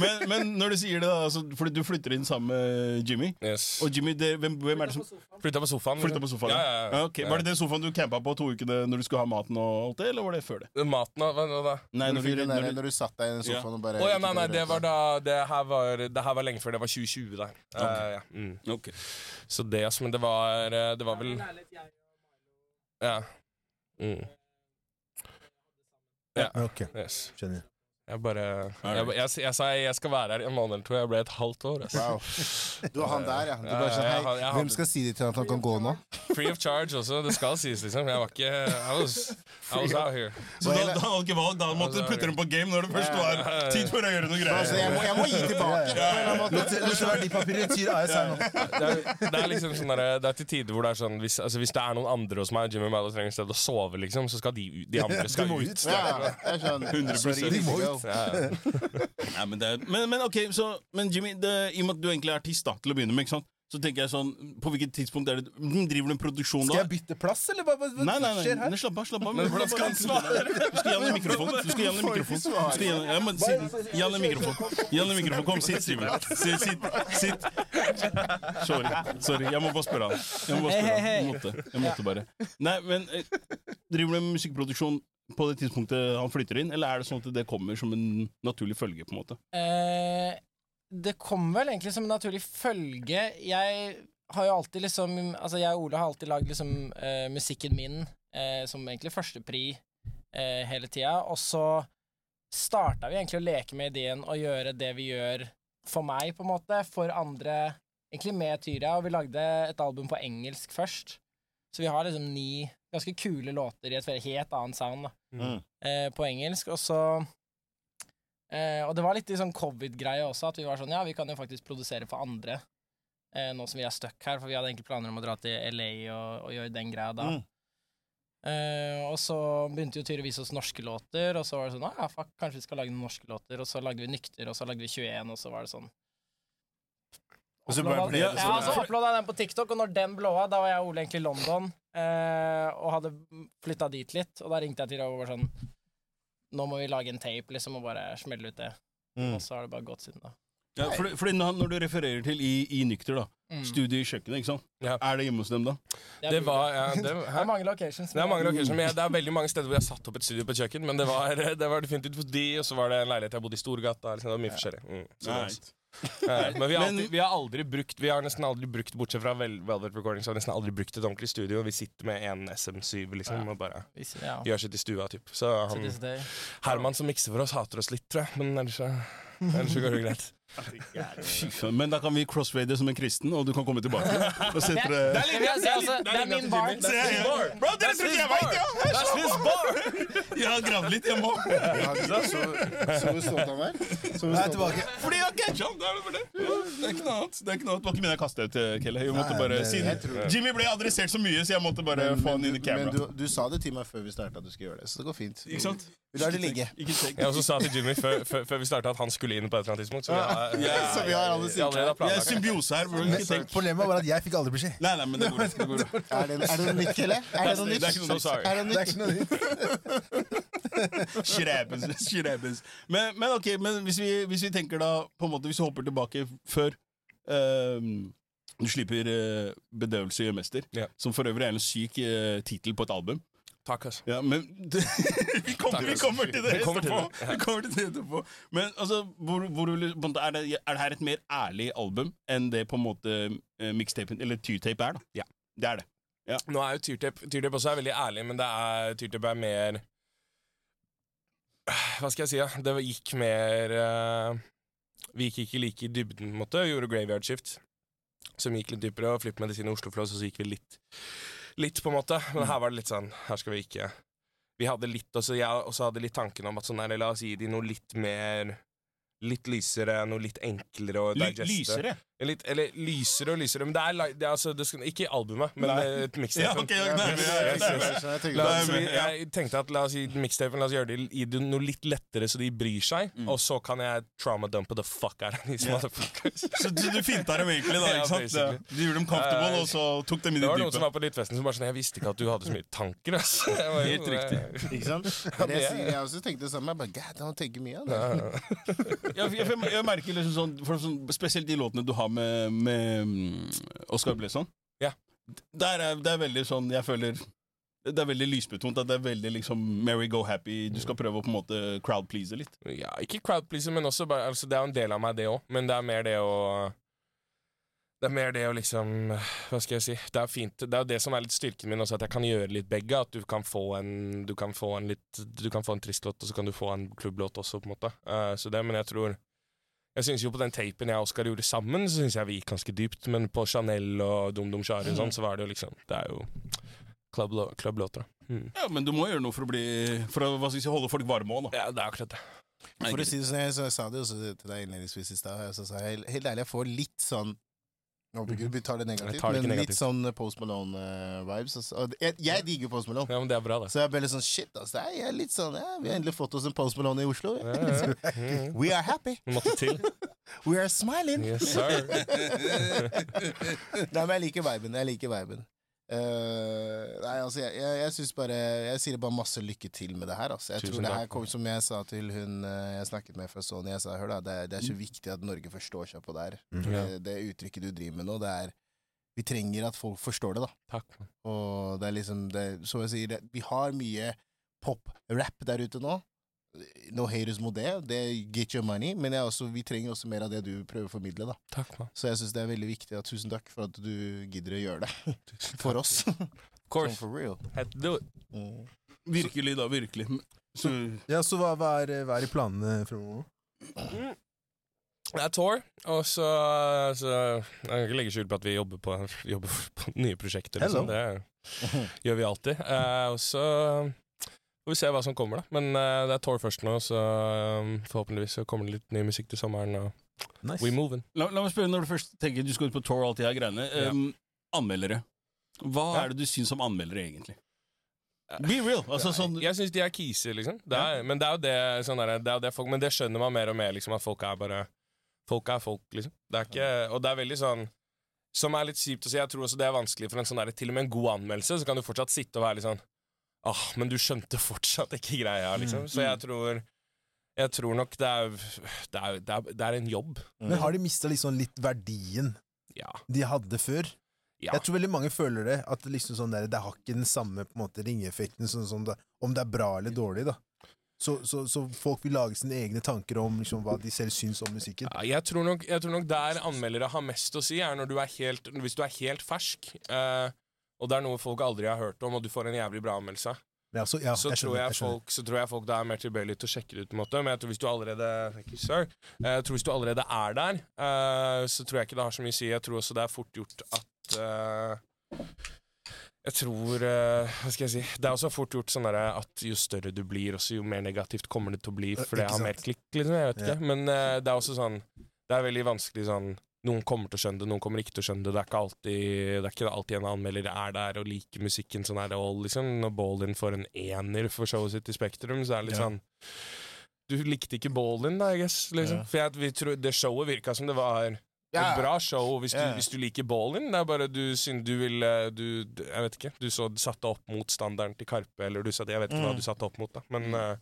Men, men når du sier det, da, altså, fordi du flytter inn sammen med Jimmy Yes. Og Jimmy, det, hvem, hvem er det som Flytta på sofaen. flytta på sofaen? Ja, ja, ja. Ja, ok. Var det den sofaen du campa på to uker når du skulle ha maten og alt det, eller var det før det? Maten? Hva, da? Nei, Når når du når du når du satt deg i den sofaen og bare oh, ja, nei, nei, det var da Det her var, det her var lenge før. Det var 2020, da. Eh, ja. mm. Ok. Så det, altså. Men det var eh, Det var vel Ja. Mm. Ja. Ok, Yes. skjønner. Jeg bare jeg, jeg, jeg, sa jeg skal være her i en måned eller to. Jeg ble et halvt år. Altså. Wow. Du har han der, ja. Du bare sånn, hei, jeg Hvem skal si det til han at han kan gå nå? Free of charge også. Det skal sies, liksom. Jeg var ikke I was, I was out here. Så da, da hadde du ikke valg, da måtte du putte dem på game når det først var tid for å gjøre noe Altså, jeg, greier. må, jeg må gi tilbake. annen måte. Tyr AS her nå. Det er, er liksom sånn der, Det er til tider hvor det er sånn hvis, altså, hvis det er noen andre hos meg, Jimmy Mallow trenger et sted å sove, liksom, så skal de, de andre skal ut. Ja, jeg skjønner. 100%. Ja. *laughs* Nei, men, det er, men, men ok, så Men Jimmy, det, i og med at du egentlig er artist, da, til å begynne med, ikke sant? så tenker jeg sånn På hvilket tidspunkt er det mm, Driver du en produksjon da? Skal jeg bytte plass, eller hva, hva, hva Nei, nei, skjer her? nei, slapp av, slapp av. Men hvordan skal han svare? Du skal gi han en mikrofon. Du skal gi han en mikrofon. Gi han, en mikrofon. Gi han en mikrofon. Kom, sitt, Simen. Sitt, sitt. sitt. Sorry. Sorry, jeg må bare spørre han. Jeg må bare spørre han. Jeg måtte, jeg måtte bare. Nei, men eh, Driver du med musikkproduksjon på det tidspunktet han flytter inn, eller er det sånn at det kommer som en naturlig følge? på en måte? Eh, det kom vel egentlig som en naturlig følge. Jeg har jo alltid liksom Altså, jeg og Ole har alltid lagd liksom eh, musikken min eh, som egentlig førstepri eh, hele tida, og så starta vi egentlig å leke med ideen å gjøre det vi gjør for meg, på en måte, for andre egentlig med Tyria, og vi lagde et album på engelsk først. Så vi har liksom ni ganske kule låter i et helt annet sound da, Mm. eh, på engelsk. Og så eh, Og det var litt sånn covid-greie også, at vi var sånn Ja, vi kan jo faktisk produsere for andre. Eh, nå som vi er stuck her, for vi hadde egentlig planer om å dra til LA og, og gjøre den greia da. Mm. Eh, og så begynte jo Tyre å vise oss norske låter, og så var det sånn ah, ja, fuck, kanskje vi skal lage noen norske låter. Og så lagde vi Nykter, og så lagde vi 21, og så var det sånn Og så bare ble ja, det ja, sånn. så uploada jeg den på TikTok, og når den blåa, da var jeg og Ole egentlig i London eh, og hadde flytta dit litt. Og da ringte jeg til deg og var sånn Nå må vi lage en tape, liksom, og bare smelle ut det. Mm. Og så har det bare gått siden da. Ja, fordi, fordi når, du refererer til i, i Nykter, da. Mm. Studio i kjøkkenet, ikke sant? Ja. Er det hjemme hos dem, da? Det, Det var ja, det, *laughs* det er mange locations. Det er mange locations men jeg, *laughs* det er veldig mange steder hvor jeg har satt opp et studio på et kjøkken. Men det var, *laughs* det var definitivt hos de, og så var det en leilighet jeg bodde i Storgata. Liksom, det var mye forskjellig. Mm, så Ja, *laughs* men vi har, alltid, vi har aldri brukt Vi har nesten aldri brukt Bortsett fra Velvet Velvet Recordings har vi nesten aldri brukt et ordentlig studio. Vi sitter med en SM7 liksom og bare gjør sitt i stua. Typ. Så han. Herman som mikser for oss, hater oss litt, tror jeg. Men ellers *laughs* ellers går det greit. Fy faen, Men da kan vi crossfade som en kristen, og du kan komme tilbake. *laughs* Og setter Det det Det jeg altså, det er min bar. Bro, dere tror jeg vet det! ja! That's his bar! Jeg har gravd litt hjemme òg. Så, så hvor stolt han er stolt tilbake. Fordi jeg har catcha ham! Det er det det. Det er ikke noe annet. Det er ikke noe annet. Det var ikke meningen å kaste ut, Kelly. Kelle. Jeg måtte bare, siden Jimmy ble adressert så mye, så jeg måtte bare få han inn i camera. men du, du sa det til meg før vi starta at du skulle gjøre det, så det går fint. Ikke sant? Vi lar det ligge. Jeg også sa til Jimmy før, vi starta at han skulle inn på et eller annet tidspunkt. Så så vi har alle sider. Vi er symbiose her. bro. Ikke tenk. Problemet var at jeg fikk aldri beskjed. Nei, nei, men det går. Det går. *laughs* Er det, er det noe nytt, eller? Er det noe Det er nytt? ikke noe sorry. Er det Det er ikke noe nytt. *laughs* Skrebens. Men, men ok, men hvis vi, hvis vi tenker da på en måte, Hvis vi hopper tilbake før um, Du slipper eh, 'Bedøvelse gjør mester', Ja. som for øvrig er en syk uh, tittel på et album. Takk, altså. Ja, men *laughs* vi, kommer, vi kommer til det etterpå. Vi kommer til det etterpå. Men altså, hvor, hvor, er, det, er det her et mer ærlig album enn det på en måte uh, mixtapen, eller tyrtape, er? da? Ja. Det er det. Nå er jo Tyrtape Tyrtape også er veldig ærlig, men det er, Tyrtape er mer Hva skal jeg si, da? Det gikk mer uh, Vi gikk ikke like i dybden, på en måte. Gjorde Graveyard Shift, som gikk litt dypere, og Flipp Medisin og Oslo Flows, og så gikk vi litt Litt, på en måte. Men her var det litt sånn Her skal vi ikke Vi hadde litt også Jeg også hadde litt tanken om at sånn der, la oss gi de noe litt mer Litt lysere, noe litt enklere å digeste. lysere? Litt, eller lysere og lysere, men det er, det er altså det skal, Ikke i albumet, men Nei. mixtape. *laughs* Ja, ok, ja, jeg- tenkte at la oss gi mixtapen La oss gjøre det i det noe litt lettere, så de bryr seg. Mm. Og så kan jeg trauma-dumpe the fuck out of these motherfuckers. *laughs* Så du, du finta dem egentlig, da? *laughs* Ikke sant? Ja. Du gjorde dem comfortable, og så tok dem i Det det var noen som var på Lyttfesten som bare sånn Jeg visste ikke at du hadde så mye tanker, ass. Jeg Helt riktig. Ikke sant? Det jeg, jeg også tenkte det samme. Jeg bare, God, han tenker mye av det. Jeg, jeg, jeg merker liksom sånn, for sånn Spesielt de låtene du har med, med mm, Oscar Bleson. Ja. Der er, det er veldig sånn Jeg føler Det er veldig lysbetont. At det er veldig liksom Mary go happy. Du skal prøve å på en måte crowd-please litt. ja, ikke crowd pleaser, men også bare altså, Det er jo en del av meg, det òg. Men det er mer det å det er mer det å liksom Hva skal jeg si? Det er fint. Det er jo det som er litt styrken min også, at jeg kan gjøre litt begge. At du kan få en Du kan få en litt Du kan få en trist låt, og så kan du få en klubblåt også, på en måte. Uh, så det, men jeg tror Jeg synes jo på den tapen jeg og Oskar gjorde sammen, så syns jeg vi gikk ganske dypt. Men på Chanel og Dum Dum Shari og sånn, så var det jo liksom Det er jo klubblåter. klubblåter. Mm. Ja, Men du må gjøre noe for å bli For å hva skal jeg si, holde folk varme òg, da. Ja, det er akkurat det. For å si det sånn, jeg, så jeg sa det også til deg innledningsvis i stad. så sa jeg, Helt ærlig, jeg får litt sånn ikke du tar det negativt, tar det men negativt. litt sånn Post Malone-vibes. altså. Jeg, jeg digger Post Malone. Ja, men det er bra. Så jeg ble litt sånn shit, altså. Jeg er litt sånn, ja, Vi har endelig fått oss en Post Malone i Oslo. Ja. *laughs* Mm. We are happy. *laughs* We are smiling. Yes, sir. *laughs* Nei, men jeg liker viben. Jeg liker viben. Eh, nei, altså, jeg, jeg, jeg syns bare Jeg sier bare masse lykke til med det her. Altså. Jeg Tusen tror det her kom, Som jeg sa til hun eh, jeg snakket med fra Sony, jeg sa hør da, det det er så viktig at Norge forstår seg på det her. Mm. Det, det uttrykket du driver med nå, det er Vi trenger at folk forstår det, da. Takk. Og det er liksom det, Som jeg sier, vi har mye pop-rap der ute nå. No haters mot det. Det get your money. Men jeg også, vi trenger også mer av det du prøver å formidle. da Takk, man. Så jeg syns det er veldig viktig. Og tusen takk for at du gidder å gjøre det *laughs* for oss. Of course. Sånn for real. Had to do it. Mm. Virkelig, da. Virkelig. Så, Ja, så hva, hva, er, hva er i planene fremover? Det er tour, og så, så Jeg kan ikke legge skjul på at vi jobber på, jobber på nye prosjekter. Liksom. Det *laughs* gjør vi alltid. Uh, og så får vi se hva som kommer, da. Men uh, det er tour først nå, så um, forhåpentligvis så kommer det litt ny musikk til sommeren. Og Nice. we moving. La, la meg spørre, når du først tenker du skal ut på tour og alt de her greiene. Ja. Um, anmeldere. Hva Ja. er det du syns om anmeldere, egentlig? Be real! Altså, sånn, Jeg syns de er kise, liksom. Det er, Men det er jo det, sånn der, det er jo det folk Men det skjønner man mer og mer, liksom, at folk er bare Folk er folk, liksom. Det er ikke Og det er veldig sånn Som er litt kjipt å si. Jeg tror også det er vanskelig for en sånn der, til og med en god anmeldelse, så kan du fortsatt sitte og være litt sånn Åh, men du skjønte fortsatt ikke greia, liksom. Så jeg tror Jeg tror nok det er Det er, det er, det er en jobb. Men har de mista liksom litt verdien Ja. de hadde før? ja. Jeg tror veldig mange føler det. At liksom sånn der, det har ikke den samme på en måte ringeffekten, sånn, sånn, om det er bra eller dårlig. da så, så, så folk vil lage sine egne tanker om liksom, hva de selv syns om musikken. Ja, jeg, tror nok, jeg tror nok der anmeldere har mest å si, er når du er helt, hvis du er helt fersk, eh, og det er noe folk aldri har hørt om, og du får en jævlig bra anmeldelse, ja, så, ja, så, jeg tror jeg jeg folk, så tror jeg folk da er mer tilbøyelige til å sjekke det ut. på en måte Men jeg tror hvis du allerede you. Eh, Jeg tror hvis du allerede er der, uh, så tror jeg ikke det har så mye å si. Jeg tror også det er fort gjort at uh, Jeg tror uh, Hva skal jeg si Det er også fort gjort sånn at jo større du blir, også jo mer negativt kommer det til å bli, for det har mer klikk, liksom. Jeg vet Ja. ikke. Men eh, det er også sånn Det er veldig vanskelig sånn noen kommer til å skjønne det, noen kommer ikke til å skjønne det. Det er ikke alltid, det er ikke alltid en anmelder er der og liker musikken sånn er det all, liksom. Når Ballin får en ener for showet sitt i Spektrum, så er det litt Ja. sånn Du likte ikke Ballin, da, I guess. Liksom. Ja. For jeg, vi tror, det showet virka som det var Ja. et bra show hvis du, hvis du liker Ballin. Det er bare du syns du vil du, du, Jeg vet ikke. Du så satte opp mot standarden til Karpe, eller du satte Jeg vet ikke hva Mm. du satte opp mot, da. Men eh,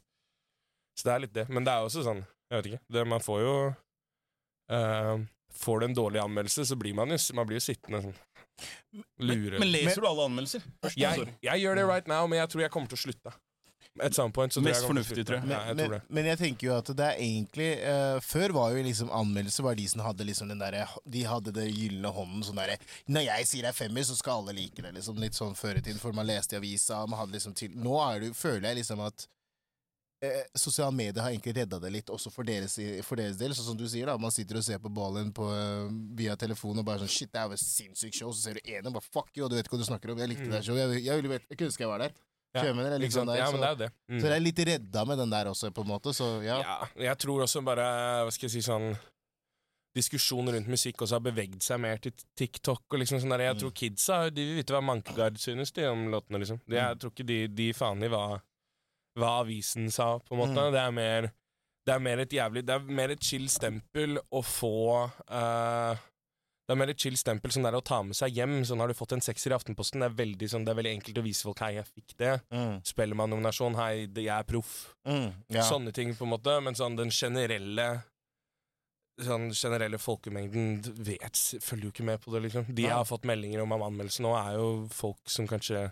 Så det er litt det. Men det er også sånn Jeg vet ikke. Det, man får jo eh, Får du en dårlig anmeldelse, så blir man jo Man blir jo sittende sånn Lure. men leser du alle anmeldelser? Først, jeg, jeg gjør det right now, men jeg tror jeg kommer til å slutte. Et point, så Mest jeg fornuftig, tror jeg. Ja, Men, jeg men, tror men jeg tenker jo at det er egentlig uh, Før var jo liksom anmeldelser var de som hadde liksom den derre De hadde det gylne hånden sånn derre Når jeg sier det er femmer, så skal alle like det. liksom Litt sånn før i tiden, for man leste i avisa man hadde liksom til Nå er det, føler jeg liksom at eh, Sosiale medier har egentlig redda det litt, også for deres, for deres del. Sånn som du sier, da. Man sitter og ser på ballen på, eh, via telefon og bare sånn Shit, det er jo et sinnssykt show. Så ser du en og bare fuck you, og du vet hva du snakker om. Jeg likte det showet. Jeg, jeg, jeg, jeg kunne ønske jeg var der. Ja, sant? sånn der, Ja, men det er jo det. Mm. så det er litt redda med den der også, på en måte. Så ja. Ja, jeg tror også bare Hva skal jeg si sånn Diskusjonen rundt musikk også har bevegd seg mer til TikTok. og liksom sånn der. Jeg Mm. tror kidsa de vil vite hva Mankegard synes de om låtene. liksom de, Jeg Mm. tror ikke de, de faen i hva, hva avisen sa, på en måte. Mm. Det er mer Det er mer et jævlig Det er mer et chill stempel å få uh, Det er mer et chill stempel som det er å ta med seg hjem. Sånn har du fått en sekser i Aftenposten. Det er veldig sånn Det er veldig enkelt å vise folk Hei, jeg fikk det. Mm. Spellemann-nominasjon. Hei, jeg er proff. Mm. ja. Sånne ting, på en måte. Men sånn den generelle Sånn generelle folkemengden vet, følger jo ikke med på det, liksom. De jeg har fått meldinger om av anmeldelsen nå, er jo folk som kanskje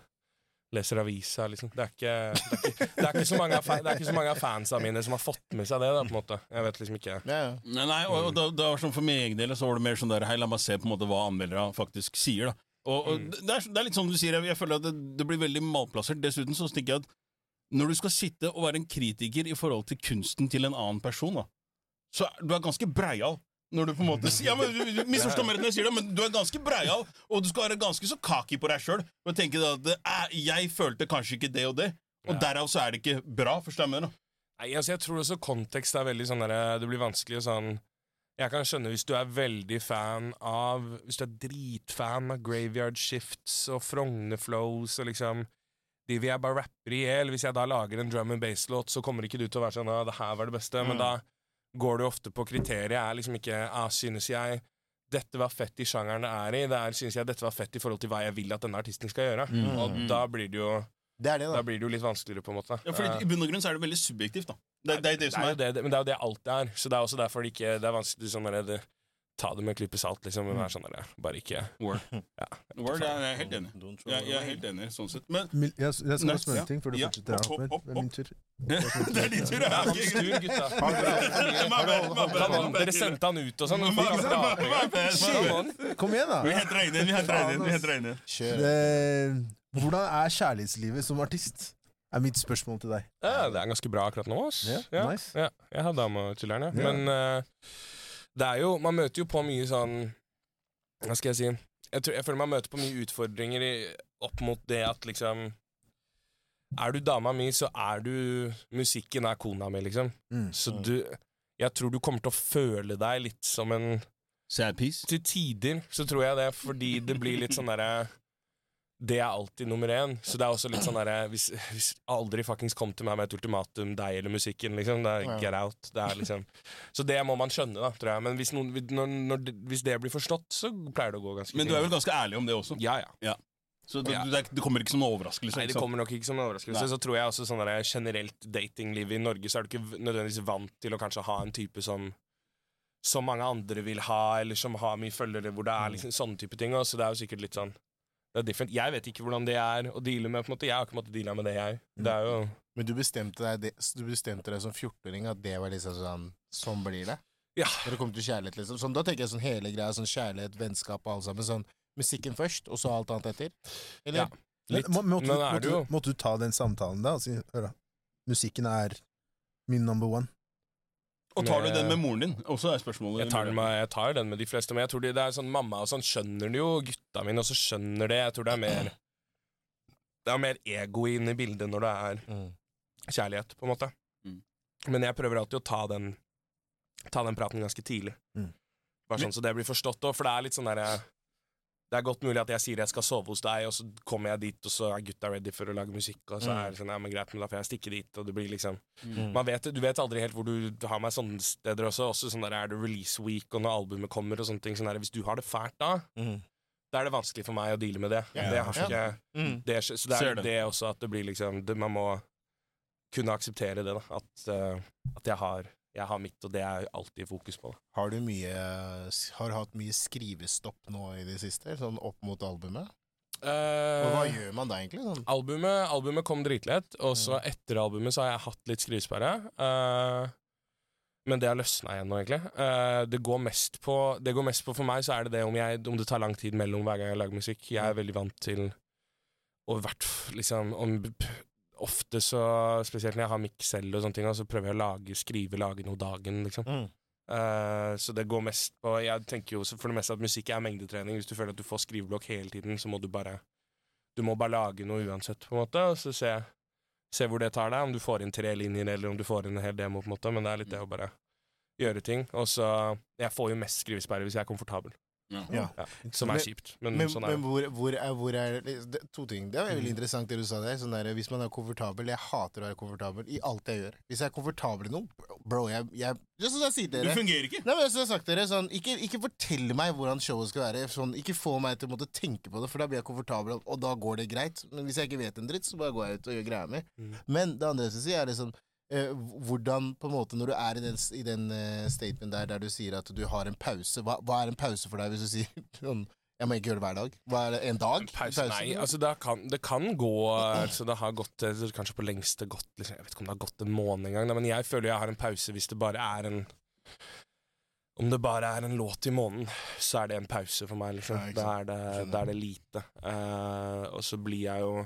leser avisa, liksom. Det er ikke, det er ikke, det er ikke, så, mange av, så mange av fansa mine som har fått med seg det, da, på en måte. Jeg vet liksom ikke. Ja, ja. Nei, nei, og, og da, da var sånn For min egen del så var det mer sånn der Hei, la meg se på en måte hva anmeldere faktisk sier. da Og, og Mm. det, er, det er litt sånn du sier, jeg, jeg føler at det, det blir veldig malplassert. Dessuten så tenker jeg at når du skal sitte og være en kritiker i forhold til kunsten til en annen person, da så er, du er ganske breial. Når du på en måte sier, ja, men du- du Misforstå mer enn jeg sier det, men du er ganske breial, og du skal være ganske så kaki på deg sjøl. Og tenke at eh, jeg følte kanskje ikke det og det, og Ja. derav så er det ikke bra. Forstår jeg mener? Nei, altså Jeg tror også kontekst er veldig sånn der, Det blir vanskelig å sånn Jeg kan skjønne hvis du er veldig fan av Hvis du er dritfan av Graveyard Shifts og Frogne Flows og liksom De vil jeg bare rapper i hjel. Hvis jeg da lager en drum and bass-låt, så kommer ikke du til å være sånn at det her var det beste. Men Mm. da går du ofte på kriteriet er liksom ikke ah, Synes jeg dette var fett i sjangeren det er i. Det er, synes jeg dette var fett i forhold til hva jeg vil at denne artisten skal gjøre. Mm. Og da blir det jo Det er det, Da da. blir det jo litt vanskeligere, på en måte. Ja, fordi I bunn og grunn så er det veldig subjektivt. da Det, det er det som det, er det, det, men det er jo det alt er. Så det er også derfor det ikke Det er vanskelig sånn det, Ta det med en klype salt, liksom. Men være sånn der, bare ikke Word. Ja. *laughs* Word, jeg er helt enig. Jeg, jeg er helt enig, sånn sett. Men Mil- Jeg, jeg skal spørre en ting før du Ja. fortsetter. Hopp, Ahmed. hopp, Det er min tur. *laughs* det er din tur, Ja, ja. styr, gutta. *laughs* Dere sendte han ut og sånn? Kom igjen, da! vi henter deg inn igjen, vi henter deg inn igjen. Hvordan er kjærlighetslivet som artist? Er mitt spørsmål til deg. Ja, det er ganske bra akkurat nå, ass. Ja, Ja, nice. ja. Jeg har dame og chiller'n, ja. Ja. Men eh, Det er jo Man møter jo på mye sånn Hva skal jeg si Jeg, tror, jeg føler man møter på mye utfordringer i, opp mot det at liksom Er du dama mi, så er du Musikken er kona mi, liksom. Mm. Så du Jeg tror du kommer til å føle deg litt som en Sad piece. Til tider så tror jeg det, fordi det blir litt sånn derre Det er alltid nummer én. Så det er også litt sånn derre hvis, hvis aldri fuckings kom til meg med et ultimatum, deg eller musikken, liksom. Det er get out. Det er liksom Så det må man skjønne, da, tror jeg. Men hvis, noen, når, når, hvis det blir forstått, så pleier det å gå ganske Men du er vel ganske ærlig om det også? Ja, ja. Så det, Ja. det, det kommer ikke som noen overraskelse? Nei, det kommer nok ikke som en overraskelse. Nei. Så tror jeg også sånn der, generelt datinglivet i Norge, så er du ikke nødvendigvis vant til å kanskje ha en type som som mange andre vil ha, eller som har mye følgere, hvor det er liksom sånne type ting. Så det er jo sikkert litt sånn det er different. Jeg vet ikke hvordan det er å deale med. på en måte Jeg har ikke måttet deale med det, jeg. Det er jo Men du bestemte deg, det, du bestemte deg som 14-åring at det var liksom sånn Sånn blir det? Ja. Når det kommer til kjærlighet, liksom. Sånn, da tenker jeg sånn hele greia, sånn kjærlighet, vennskap og alt sammen. Sånn musikken først, og så alt annet etter? Eller? Ja. Men, Litt. må, måtte, Men du, måtte, måtte du ta den samtalen da? Og si, hør da, musikken er min number one. Og tar du den med moren din? Også er spørsmålet. Jeg tar, den med, jeg tar den med de fleste, men jeg tror det, det er sånn mamma og sånn skjønner det jo. Gutta mine også skjønner det. Jeg tror det er mer Det er mer ego inne i bildet når det er Mm. kjærlighet, på en måte. Mm. Men jeg prøver alltid å ta den Ta den praten ganske tidlig. Mm. Bare sånn så det blir forstått òg, for det er litt sånn derre Det er godt mulig at jeg sier jeg skal sove hos deg, og så kommer jeg dit, og så er gutta ready for å lage musikk, og så Mm. er det sånn, ja, men greit, men da får jeg stikke dit, og det blir liksom Mm. man vet, Du vet aldri helt hvor du har meg sånne steder også. Også sånn der Er det release week, og når albumet kommer, og sånne ting. Sånn der, hvis du har det fælt da, Mm. da er det vanskelig for meg å deale med det. Yeah. det har ikke Mm. det, Så det er det også at det blir liksom det, Man må kunne akseptere det, da. At, uh, at jeg, har, jeg har mitt, og det er alltid fokus på. Har du mye Har hatt mye skrivestopp nå i det siste? Sånn opp mot albumet? Og hva Eh, gjør man da, egentlig? Sånn? albumet, albumet kom dritlett, og så etter albumet så har jeg hatt litt skrivesperre. Uh, men det har løsna igjen nå, egentlig. Uh, det, går mest på, det går mest på For meg så er det det om, jeg, om det tar lang tid mellom hver gang jeg lager musikk. Jeg er veldig vant til å hvert liksom om, Ofte så Spesielt når jeg har miks selv, og sånne ting, så prøver jeg å lage, skrive, lage noe dagen, liksom. Mm. Uh, så det går mest på Jeg tenker jo for det meste at musikk er mengdetrening. Hvis du føler at du får skriveblokk hele tiden, så må du bare Du må bare lage noe uansett, på en måte, og så se, se hvor det tar deg. Om du får inn tre linjer, eller om du får inn en hel demo, på en måte. Men det er litt det å bare gjøre ting. Og så Jeg får jo mest skrivesperre hvis jeg er komfortabel, Ja. Ja. som er kjipt. Men, Men, sånn er men hvor, hvor, er, hvor er det, To ting. Det er veldig Mm. interessant det du sa der. Sånn der. Hvis man er komfortabel Jeg hater å være komfortabel i alt jeg gjør. Hvis jeg er komfortabel i noe Bro, jeg, jeg Det er sånn jeg sier til dere Du fungerer ikke! Nei, men som jeg har sagt dere, sånn, ikke, ikke fortell meg hvordan showet skal være. Sånn, ikke få meg til å måtte tenke på det, for da blir jeg komfortabel, og da går det greit. Men hvis jeg ikke vet en dritt, så bare går jeg ut og gjør greia mi. Mm. Men det andre jeg skal si, er liksom eh, hvordan på en måte Når du er i den, i den eh, statement der der du sier at du har en pause, hva, hva er en pause for deg hvis du sier *laughs* sånn Jeg må ikke gjøre det hver dag. Hva er det, En dag? Pause, nei, altså det kan, det kan gå altså Det har gått eh, kanskje på lengste gått liksom, Jeg vet ikke om det har gått en måned engang, men jeg føler jeg har en pause hvis det bare er en Om det bare er en låt i måneden, så er det en pause for meg, liksom. Ja, da, er det, da er det lite. Uh, og så blir jeg jo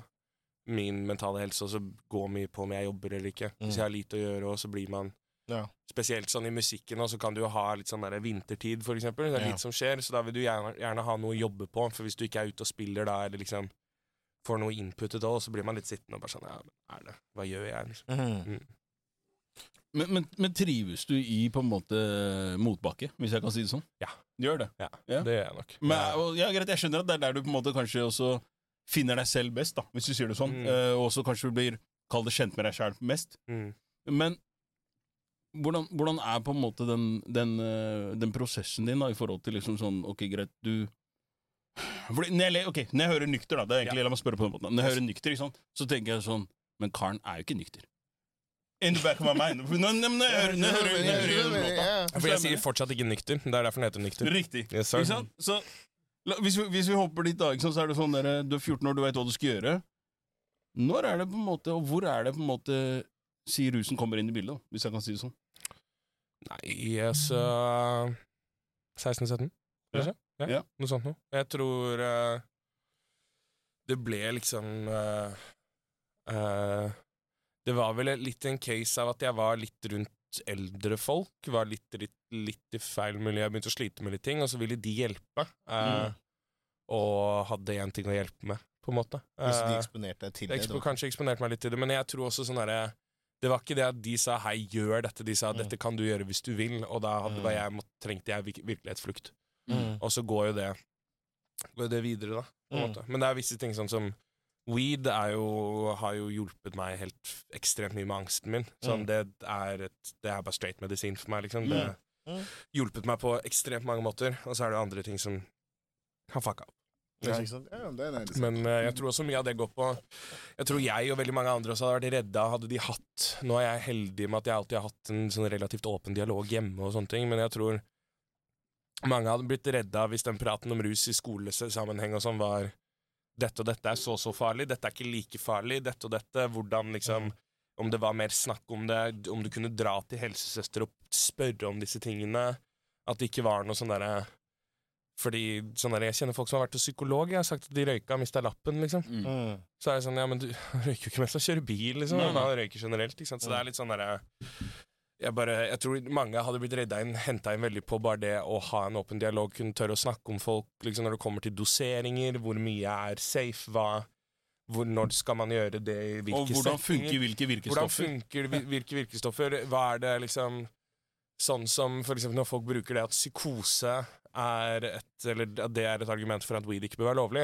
Min mentale helse også går mye på om jeg jobber eller ikke. Hvis Mm. jeg har lite å gjøre, og så blir man Ja. Spesielt sånn i musikken, og så kan du jo ha litt sånn der vintertid, for eksempel. Det er Ja. litt som skjer, så da vil du gjerne, gjerne ha noe å jobbe på. For hvis du ikke er ute og spiller da, eller liksom får noe input da av, så blir man litt sittende og bare sånn Ja, men er det Hva gjør jeg, liksom? Mm. Men, men, men trives du i på en måte motbakke, hvis jeg kan si det sånn? Ja. Du gjør det? Ja, Ja. det gjør jeg nok. Men, Ja. ja, greit, jeg skjønner at det er der du på en måte kanskje også finner deg selv best, da, hvis du sier det sånn. Mm. Uh, og også kanskje du blir, kall det kjent med deg sjæl mest. Mm. Men hvordan, hvordan er på en måte den, den, eh, den prosessen din da, i forhold til liksom sånn Ok, greit, du Fordi når jeg, okay, når jeg hører nykter, da, det er egentlig, la meg spørre på den måten Når jeg hører nykter, ikke sant, så tenker jeg sånn Men karen er jo ikke nykter. In the back of my mind. Når, når, når jeg hører, når jeg hører, når jeg hører den låta. For jeg sier fortsatt ikke nykter. Det er derfor den heter nykter. Riktig. Yes. Ikke sant? Så, la, hvis, vi, hvis vi hopper dit, da, så er det sånn der, du er 14 år, du veit hva du skal gjøre. Når er det på en måte, og hvor er det på en måte sier rusen kommer inn i bildet, da, hvis jeg kan si det sånn? Nei, altså 16-17, kanskje? Ja. Ja. Noe sånt noe. Jeg tror uh, det ble liksom uh, eh, Det var vel litt en case av at jeg var litt rundt eldre folk var litt, litt, litt i feil miljø, begynte å slite med litt ting, og så ville de hjelpe. Eh, Og hadde én ting å hjelpe med, på en måte. Hvis de Eh, eksponerte deg til det ekspo, kanskje eksponerte meg litt til det, men jeg tror også sånn derre Det var ikke det at de sa 'hei, gjør dette', de sa Mm. 'dette kan du gjøre hvis du vil', og da hadde, Mm. jeg, måtte, trengte jeg vir- virkelighetsflukt. Mm. Og så går jo det Går det videre, da. På Mm. måte. Men det er visse ting sånn som Weed jo, har jo hjulpet meg helt ekstremt mye med angsten min. Sånn, Mm. det, er et, det er bare straight medisin for meg, liksom. Det Mm. Mm. hjulpet meg på ekstremt mange måter. Og så er det andre ting som har fucka opp. Ja, nice. Men uh, jeg tror også mye av det går på Jeg tror jeg og veldig mange andre også hadde vært redda hadde de hatt Nå er jeg heldig med at jeg alltid har hatt en sånn relativt åpen dialog hjemme, og sånne ting, men jeg tror mange hadde blitt redda hvis den praten om rus i skolesammenheng og sånn var dette og dette er så og så farlig, dette er ikke like farlig, dette og dette, hvordan liksom Om det var mer snakk om det, om du kunne dra til helsesøster og spørre om disse tingene. At det ikke var noe sånn derre Fordi sånn der, Jeg kjenner folk som har vært hos psykolog. Jeg har sagt at de røyka og mista lappen. liksom Mm. Mm. Så er det sånn Ja, men du *laughs* røyker jo ikke mens du kjører bil, liksom. Nei, nei. Man røyker generelt, ikke sant. Så det er litt sånn derre jeg, bare, jeg tror mange hadde blitt redda inn, henta inn veldig på bare det å ha en åpen dialog, kunne tørre å snakke om folk liksom når det kommer til doseringer, hvor mye er safe, hva hvor, Når skal man gjøre det i hvilke Og hvordan funker hvilke Hvordan virkestoffer? funker hvilke virkestoffer? Hva er det liksom Sånn som for eksempel når folk bruker det at psykose er et Eller at det er et argument for at weed ikke bør være lovlig.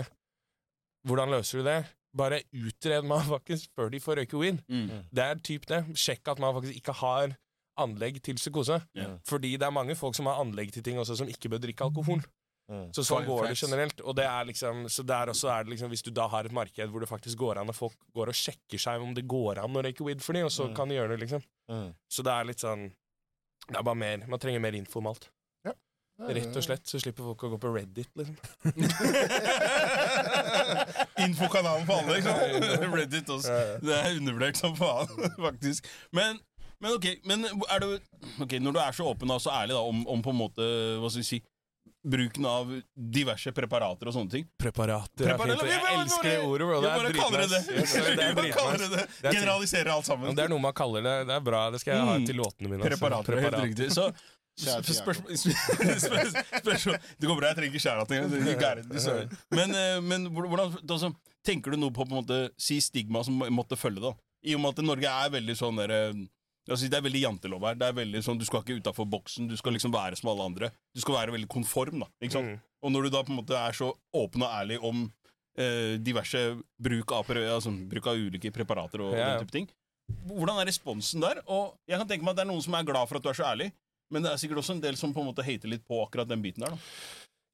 Hvordan løser du det? Bare utred man faktisk før de får røyke weed. Mm. Det er typ det. Sjekk at man faktisk ikke har anlegg til psykose. Yeah. Fordi det er mange folk som har anlegg til ting også som ikke bør drikke alkohol. Mm. Så sånn går det generelt. Og det er liksom, så der også er det liksom, hvis du da har et marked hvor det faktisk går an, og folk går og sjekker seg om det går an å røyke weed for dem, og så Mm. kan de gjøre det, liksom. Mm. Så det er litt sånn Det er bare mer Man trenger mer info om alt. Rett og slett. Så slipper folk å gå på Reddit, liksom. *laughs* Infokanalen for alle, ikke sant? Reddit også. Ja, ja. Det er undervurdert som faen, *laughs* faktisk. Men, men ok, men er du Ok, Når du er så åpen og så ærlig da, om, om på en måte Hva skal vi si Bruken av diverse preparater og sånne ting Preparater er Preparater- fint. Jeg elsker det ordet, bro. Det er dritnice. Det er *laughs* er- Generaliserer alt sammen. Det er noe man kaller det. Det er bra. Det skal jeg ha Mm. til låtene mine. altså. Preparater, helt riktig. Så *laughs* *laughs* spørsmål Det går bra, jeg trenger ikke det. Men, eh, men hvordan altså, Tenker du noe på på en måte si stigma som måtte følge, da? I og med at Norge er veldig sånn der, eh, altså, Det er veldig jantelov her. Det er veldig sånn, Du skal ikke utafor boksen. Du skal liksom være som alle andre. Du skal være veldig konform. da ikke sant? Mm. Og når du da på en måte er så åpen og ærlig om eh, diverse bruk av, altså, bruk av ulike preparater og, Ja, den type ting Hvordan er responsen der? Og jeg kan tenke meg at det er noen som er glad for at du er så ærlig, men det er sikkert også en del som på en måte hater litt på akkurat den biten der. da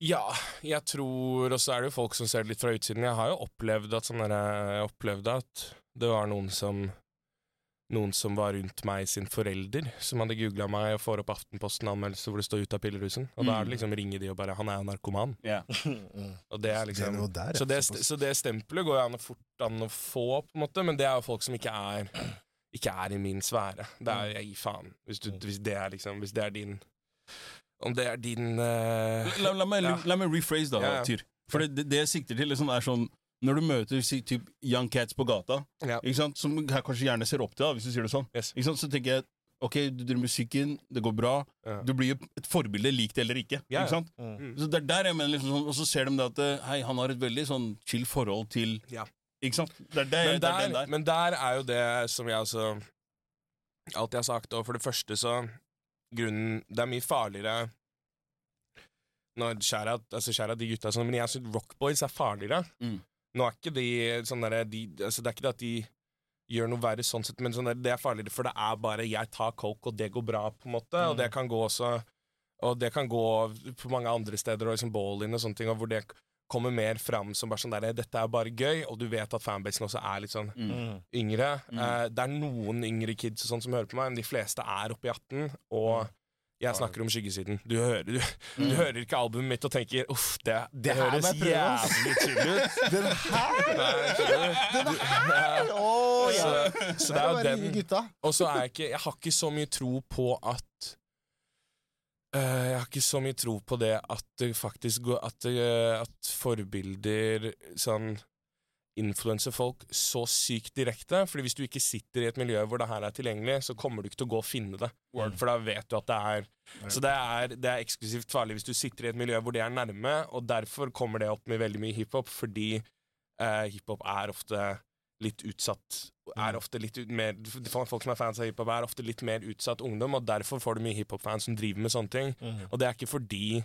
Ja, jeg tror Og så er det jo folk som ser det litt fra utsiden. Jeg har jo opplevd at sånn der, jeg opplevde at det var noen som Noen som var rundt meg sin forelder, som hadde googla meg og får opp Aftenposten-anmeldelse hvor det står 'ut av pillerusen'. Og da er det liksom ringer de og bare 'han er narkoman'. Yeah. *laughs* Og det er Det er liksom der, så, det, så det stempelet går jo an å fort an å få, på en måte, men det er jo folk som ikke er Ikke er i min sfære. Det er jeg gir faen. Hvis, du, hvis det er liksom Hvis det er din Om det er din uh, La, la, meg, Ja. la meg rephrase, da, Ja, ja. Tyr. For det, det, det jeg sikter til, liksom, er sånn Når du møter si, typ, young cats på gata, Ja. ikke sant, som jeg kanskje gjerne ser opp til, da, hvis du sier det sånn, Yes. ikke sant, så tenker jeg Ok, du driver musikken, det går bra. Ja. Du blir jo et forbilde, lik det eller ikke. Ja, ikke sant? Mm. Så det er der jeg mener liksom sånn, Og så ser de det at eh, Hei, han har et veldig sånn chill forhold til Ja. Ikke sant? Det er, det, men, det er der, den der. men der er jo det som jeg også alltid har sagt. Og for det første så grunnen, Det er mye farligere når Skjæra altså skjæra de gutta sånn, Men jeg syns Rockboys er farligere. Mm. Nå er ikke de sånn derre de, altså Det er ikke det at de gjør noe verre sånn sett, men sånn der, det er farligere, for det er bare 'jeg tar coke, og det går bra', på en måte. Og det kan gå også Og det kan gå på mange andre steder, og liksom ball-in og sånne ting, og hvor det kommer mer fram som bare sånn der 'dette er bare gøy', og du vet at fanbasen også er litt sånn Mm. yngre. Mm. Eh, det er noen yngre kids og sånn som hører på meg, men de fleste er oppe i 18, og jeg snakker om skyggesiden. Du hører, du, du hører ikke albumet mitt og tenker 'uff, det, det, Det høres jeg prøve, ass.» jævlig chill ut'. *laughs* Den her! Nei, skjønner du? Du- ja. Så, så det er jo den. Og så er jeg ikke Jeg har ikke så mye tro på at uh, Jeg har ikke så mye tro på det at det faktisk går At, uh, at forbilder sånn influense folk så sykt direkte. Fordi hvis du ikke sitter i et miljø hvor det her er tilgjengelig, så kommer du ikke til å gå og finne det. For da vet du at det er Så det er, det er eksklusivt farlig hvis du sitter i et miljø hvor det er nærme, og derfor kommer det opp med veldig mye hiphop, fordi eh, hiphop er ofte litt utsatt Er ofte litt mer Folk som er fans av hiphop, er ofte litt mer utsatt ungdom, og derfor får du mye hiphop-fans som driver med sånne ting. Mhm. Og det er ikke fordi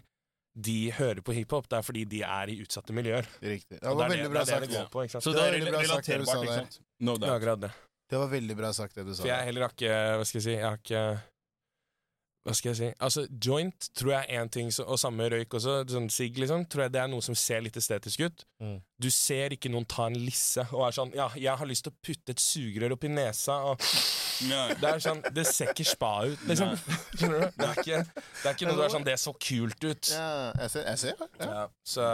de hører på hiphop, det er fordi de er i utsatte miljøer. Riktig. Det var det veldig det, bra sagt. det på. Så Det det var er veldig bra sagt, det du relaterbart, ikke der. sant? No Det doubt. det. Det var veldig bra sagt, det du sa. For jeg heller har ikke Hva skal jeg si? Jeg har ikke Hva skal jeg si? Altså, joint tror jeg er én ting, og samme røyk også, sånn sigg, liksom, tror jeg det er noe som ser litt estetisk ut. Mm. Du ser ikke noen ta en lisse og er sånn Ja, jeg har lyst til å putte et sugerør opp i nesa, og Nei. Det er sånn Det ser ikke spa ut, liksom. *laughs* Det er ikke, det er ikke noe du er sånn Det så kult ut. Ja, jeg ser, jeg ser ja. Ja, så,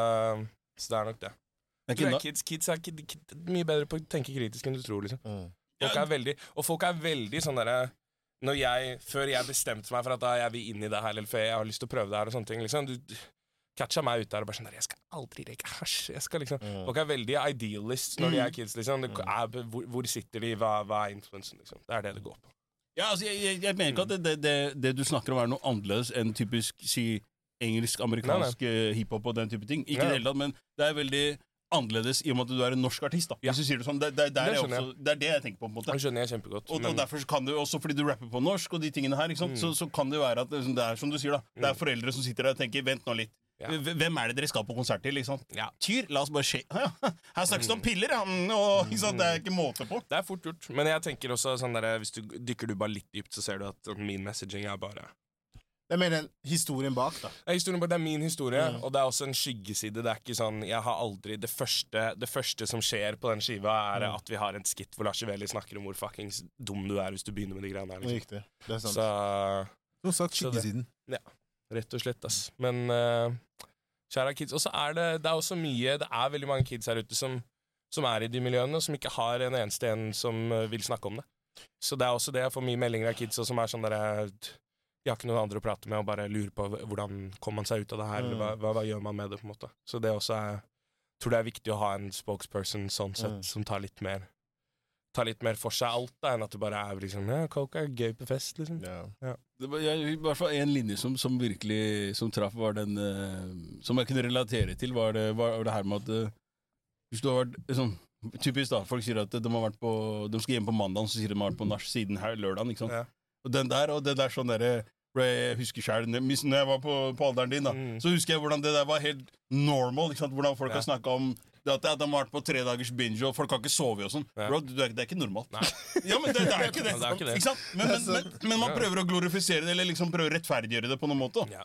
så det er nok det. Det er Tror jeg kids, kids er kid, kid, mye bedre på å tenke kritisk enn du tror, liksom. Mm. Folk er veldig, og folk er veldig sånn derre jeg, Før jeg bestemte meg for at da jeg vil inn i det her, eller før jeg har lyst til å prøve det her, og sånne ting liksom, Du catcha meg ut der og bare sånn Jeg skal aldri røyke hasj. Jeg skal liksom Mm. Folk er veldig idealist når de er kids. liksom det er, hvor, hvor sitter de? Hva, hva er influensen? Liksom? Det er det det går på. Ja, altså, jeg, jeg, jeg mener ikke at det, det, det, det du snakker om er noe annerledes enn typisk si, engelsk-amerikansk eh, hiphop og den type ting. Ikke i det hele tatt, men det er veldig annerledes i og med at du er en norsk artist. da Ja. Hvis du sier Det sånn, det, det, det, er også, det er det jeg tenker på. på en måte Det skjønner jeg kjempegodt. og, men- og derfor kan du også fordi du rapper på norsk, og de tingene her? Mm. Så, så kan det være at det, er som du sier, da. Det er foreldre som sitter der og tenker 'vent nå litt'. Ja. Hvem er det dere skal på konsert til? Liksom? Ja. Tyr, la oss bare skje *laughs* Her snakkes det om piller, ja. mm, Og, sant? Det er ikke måte på. Det er fort gjort. Men jeg tenker også sånn der, hvis du dykker du bare litt dypt, så ser du at min messaging er bare Jeg mener historien bak, da. Det er, historien, bak, det er min historie, Mm. og det er også en skyggeside. Det er ikke sånn, jeg har aldri Det første, det første som skjer på den skiva, er Mm. at vi har en skitt hvor Lars Iveli snakker om hvor fuckings dum du er hvis du begynner med de greiene her. Liksom. Riktig. Det er sant. Så Som sagt, skyggesiden. Ja, rett og slett, ass. Men uh, kjære kids. Og så er det, det er også mye Det er veldig mange kids her ute som, som er i de miljøene, som ikke har en eneste en som eh, vil snakke om det. Så det er også det jeg får mye meldinger av kids som er sånn derre De har ikke noen andre å prate med og bare lurer på hvordan kommer man seg ut av det her, eller hva, Mm. hva, hva gjør man med det, på en måte. Så det også er Jeg tror det er viktig å ha en spokesperson sånn sett, Mm. som tar litt mer Tar litt mer for seg alt, da, enn at det bare er liksom Ja, coke er gøy på fest, liksom. Ja. Det var jeg, I hvert fall en linje som, som virkelig som traff, var den uh, Som jeg kunne relatere til, var det, var det her med at uh, Hvis du har vært sånn Typisk, da. Folk sier at de, har vært på, de skal hjem på mandag, så sier de de har vært på nach siden her ikke sant? Ja. Og den der, og det der sånn derre jeg husker selv, Når jeg var på, på alderen din, da, Mm. så husker jeg hvordan det der var helt normal. ikke sant? Hvordan folk Ja. har snakka om det at de har vært på tre dagers binge, og folk har ikke sovet og sånn. Ja. Bro, det er, det ikke normalt. *laughs* Ja, men det, det er ikke det. Det er ikke det. sant? Men, men, men, men man prøver å glorifisere det, eller liksom prøver å rettferdiggjøre det på noen måte. Ja.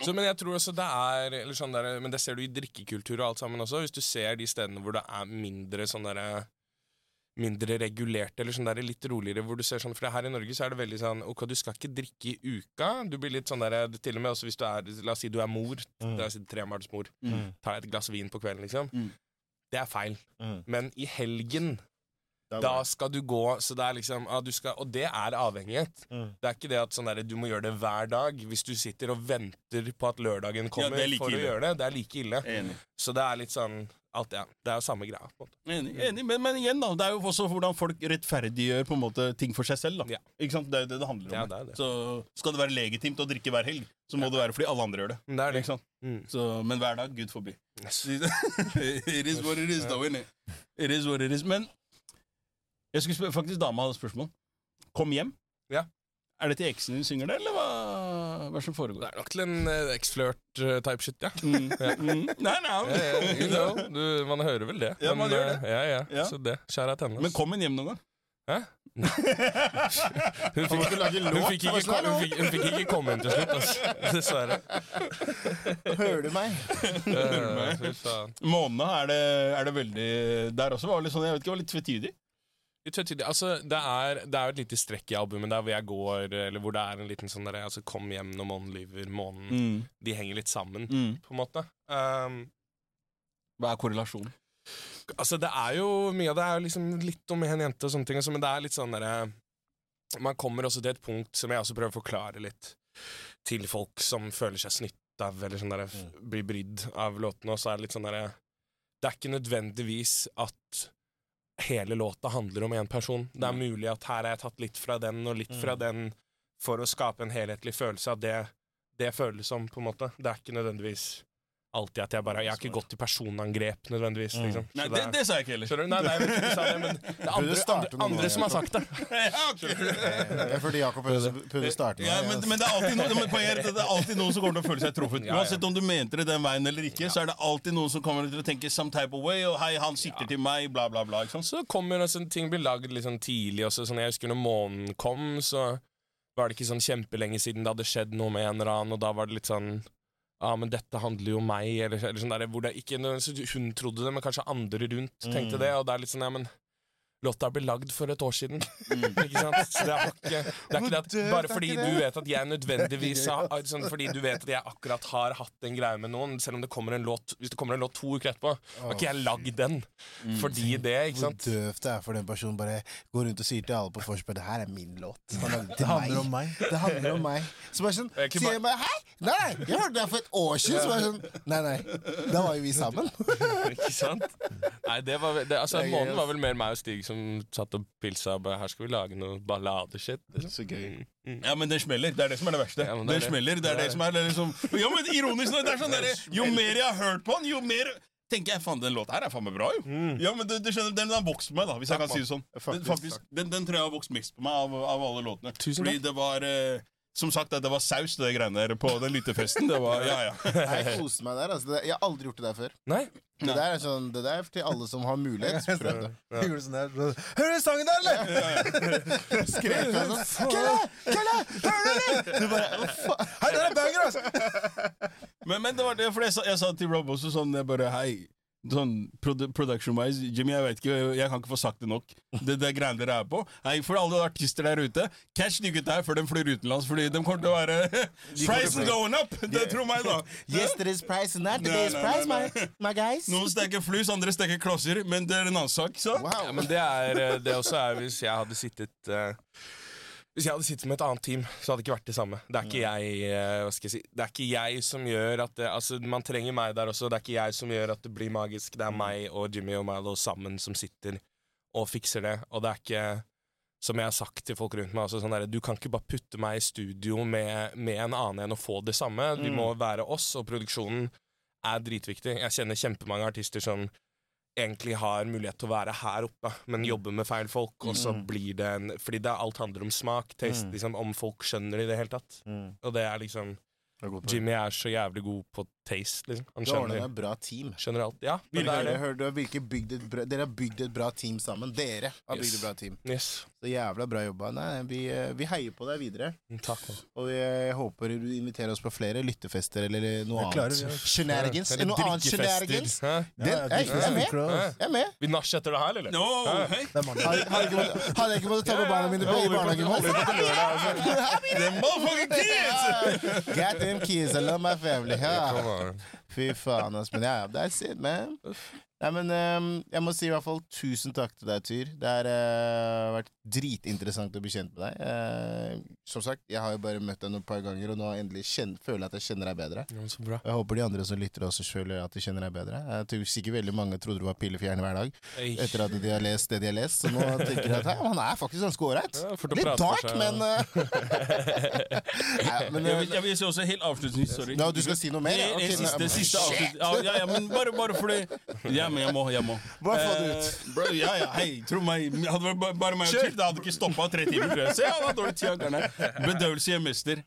Så, men jeg tror også det er eller sånn der, Men det ser du i drikkekultur og alt sammen også. Hvis du ser de stedene hvor det er mindre sånn derre Mindre regulert, eller sånn der litt roligere, hvor du ser sånn For her i Norge så er det veldig sånn Ok, du skal ikke drikke i uka. Du blir litt sånn der Til og med også hvis du er La oss si du er mor. Mm. La oss si trebarnsmor. Mm. Tar deg et glass vin på kvelden, liksom. Mm. Det er feil. Mm. Men i helgen, Da skal du gå Så det er liksom ah, du skal, Og det er avhengighet. Mm. Det er ikke det at sånn der, du må gjøre det hver dag. Hvis du sitter og venter på at lørdagen kommer er like for ille. å gjøre det, det er like ille. Enig. Så det er litt sånn alt, ja, Det er jo samme greia. Enig, enig. Men, men igjen, da. Det er jo også hvordan folk rettferdiggjør på en måte ting for seg selv. da. Ja. Ikke sant? Det er jo det det handler om. Ja, det det. Så skal det være legitimt å drikke hver helg, så må det være fordi alle andre gjør det. Det er det. Ikke sant? Mm. Så, men hver dag, gud forby. Yes. *laughs* it is what it is, though, innit? It is what it is. Men jeg skulle faktisk dama hadde spørsmål. Kom hjem. Ja. Er det til eksen din synger det, eller hva, hva som det Det er nok til en uh, eks-flørt-type shit, ja. Mm. Mm. Nei, nei. Ja, ja, you know, du, man hører vel det. Ja, man gjør eh, det. Ja, ja, Ja. Så det. Kjære tennis. Men kom hun hjem noen gang? Hæ? Hun lage *laughs* Hun fikk, ikke, *laughs* hun, fikk, hun fikk ikke komme inn til slutt, altså. *laughs* Dessverre. Hører du meg? Hører du meg? Månene er det, er det veldig Der også var det litt sånn, jeg vet ikke, var litt tvetydig. Litt tvetydig. Altså, det er, det er jo et lite strekk i albumet der hvor jeg går, eller hvor det er en liten sånn der, altså, Kom hjem når månen lyver, månen De henger litt sammen, Mm. på en måte. Um, Hva er korrelasjonen? altså, det er jo Mye av det er jo liksom litt om en jente og sånne ting, men det er litt sånn derre Man kommer også til et punkt som jeg også prøver å forklare litt til folk som føler seg snytt av, eller sånn derre mm. blir brydd av låtene, og så er det litt sånn derre det er ikke nødvendigvis at hele låta handler om én person. Det er mulig at her har jeg tatt litt fra den og litt fra den for å skape en helhetlig følelse av det det føles som, på en måte. Det er ikke nødvendigvis alltid at jeg bare Jeg har ikke gått til personangrep, nødvendigvis. Liksom. Nei, det, det sa jeg ikke heller. Skjønner du? Nei, nei, jeg vet ikke du sa det, men det er andre, andre, andre som har sagt det. *laughs* Ja. Det er fordi Jakob prøvde å starte Ja, men, men det er alltid noe, men poenget at det er alltid noen som kommer til å føle seg truffet. Uansett om du mente det den veien eller ikke, så er det alltid noen som kommer til å tenke some type of way, og hei, han sikter til meg, bla, bla, bla. Liksom. Så kommer altså, ting blir lagd litt sånn tidlig også. Sånn, jeg husker når månen kom, så var det ikke sånn kjempelenge siden det hadde skjedd noe med en eller annen, og da var det litt sånn Ja, men dette handler jo om meg, eller, eller sånn der, hvor det ikke hun trodde det, men kanskje andre rundt tenkte det, og det er litt sånn Ja, men Låta ble lagd for et år siden. *laughs* Ikke sant? Så det er ikke, det er ikke det at Bare fordi du vet at jeg nødvendigvis *laughs* har sånn, Fordi du vet at jeg akkurat har hatt en greie med noen, selv om det kommer en låt Hvis det kommer en låt to uker etterpå, har ikke jeg lagd den fordi det, ikke Hvor døvt det er for den personen bare går rundt og sier til alle på vorspiel det her er min låt. *laughs* Det handler om meg. Det handler om meg. Så bare sånn, Jeg er sier jeg bare Hei! Nei, nei, jeg hørte det for et år siden. Så bare sånn Nei, nei. Da var jo vi sammen. Ikke sant? Nei, det var, det, altså, Månen var vel mer meg og Stig som satt og pilsa og bare Her skal vi lage noe balladeshit. Liksom. Så gøy. Mm, mm. Ja, men den smeller. Det er det som er det verste. Ja, det den smeller, det er det, Det som er det liksom Ja, men ironisk nok, det er sånn derre Jo mer jeg har hørt på den, jo mer tenker jeg faen, den låta her er faen meg bra, jo. Ja, men du, du skjønner, Den har vokst på meg, da, hvis jeg Takk, kan si det sånn. Faktisk, Den, faktisk, den, den tror jeg har vokst mest på meg av, av alle låtene. Tusen Fordi det var eh, Som sagt, det var saus, det greiene der på den lyttefesten. Det var, ja, ja. Jeg koste meg der. Altså. Jeg har aldri gjort det der før. Nei. Det der er sånn, det der er til alle som har mulighet. Prøv det. Jeg gjorde sånn der, så, Hører du sangen der, eller? Skrek jeg sånn Kelle! Kelle! Hører du det? Du bare Hva faen? Hei, det er banger, altså! Men, men det var det, for jeg sa, jeg sa til Rob også sånn jeg bare, Hei, sånn production-wise Jimmy, jeg vet ikke, jeg kan ikke få sagt det nok. Det, det greiene dere er på. Nei, For alle artister der ute, catch de gutta her før de flyr utenlands, fordi de kommer til å være *laughs* Price is going up! Det tror meg, da. *laughs* Yesterday's price and not Nei, today's nei, price, my, my guys. Noen steker flus, andre steker klosser, men det er en annen sak. så Wow. Ja, men det er eh, Det også er hvis jeg hadde sittet eh, Hvis jeg hadde sittet med et annet team, så hadde det ikke vært det samme. Det er ikke jeg eh, Hva skal jeg si Det er ikke jeg som gjør at det Altså, man trenger meg der også. Det er ikke jeg som gjør at det blir magisk. Det er meg og Jimmy og Milo sammen som sitter og fikser det. Og det er ikke som jeg har sagt til folk rundt meg, altså sånn der, du kan ikke bare putte meg i studio med, med en annen enn å få det samme. Vi må være oss, og produksjonen er dritviktig. Jeg kjenner kjempemange artister som egentlig har mulighet til å være her oppe, men jobber med feil folk, og så blir det en Fordi det, alt handler om smak, taste, liksom, om folk skjønner det i det hele tatt. Mm. Og det er liksom. Jimmy er så jævlig god på taste, liksom. Han Du ordner deg et bra team. skjønner alt. Ja, vi Dere, er det. hører, du har virkelig bygd et bra, dere har bygd et bra team sammen. Dere har bygd et bra team. Yes. Så jævla bra jobba. Nei, vi, eh, vi heier på deg videre. Takk. Og jeg håper du inviterer oss på flere lyttefester eller noe Jeg klarer annet. Shenanigans. Noe annet shenanigans. Jeg er med! altså. Jeg er med. Vi nach etter det her, eller? No, er. Hadde jeg ikke måttet ta med barna mine på- i barnehagen. *laughs* The motherfucking kids! Get them kids, I love my family. Ja. Fy faen, ass. Ja, that's it, man. Nei, men ehm, Jeg må si i hvert fall tusen takk til deg, Tyr. Det har uh, vært dritinteressant å bli kjent med deg. Uh, som sagt, jeg har jo bare møtt deg noen par ganger, og nå har jeg endelig kjenner, føler jeg at jeg kjenner deg bedre. Ja, så bra. Jeg håper de andre som lytter også føler at de kjenner deg bedre. Jeg tror sikkert veldig mange trodde du var pillefjern hver dag Ei. etter at de har lest det de har lest, så nå tenker de at hei, han er faktisk ganske ålreit. Ja, Litt dark, seg, men eh, *laughs* Nei, men Jeg eh, vil, jeg vil si også helt avslutningsvis, sorry. Ja, du skal si noe mer? ja? Det, Ok, det siste, siste avslutning. Ja, ja, ja, men bare, bare fordi Ja, men jeg må. Jeg må. Bare få det Eh, ut. bro, ja, ja, hei, tro meg. Hadde det vært bare- meg og Tyr, det hadde ikke stoppa tre timer. tror jeg. Se, han har dårlig tid, Bedøvelse i en mester.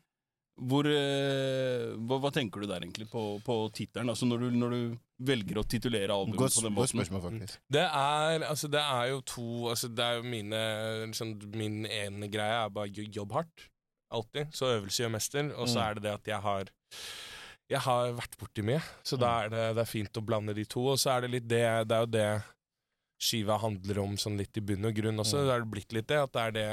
Hvor, eh, hva, hva tenker du der egentlig på, på tittelen? Altså når du, når du velger å titulere albumet Godt, på den godt måten? spørsmål, faktisk. Det er, altså, det er jo to altså, Det er jo mine liksom, Min ene greie er bare jo- jobb hardt. Alltid. Så øvelse gjør mester. Og så Mm. er det det at jeg har Jeg har vært borti mye, så da er det, det er fint å blande de to. Og så er det litt det Det er jo det skiva handler om, sånn litt i bunn og grunn også. Mm. Det er det blitt litt det, at det er det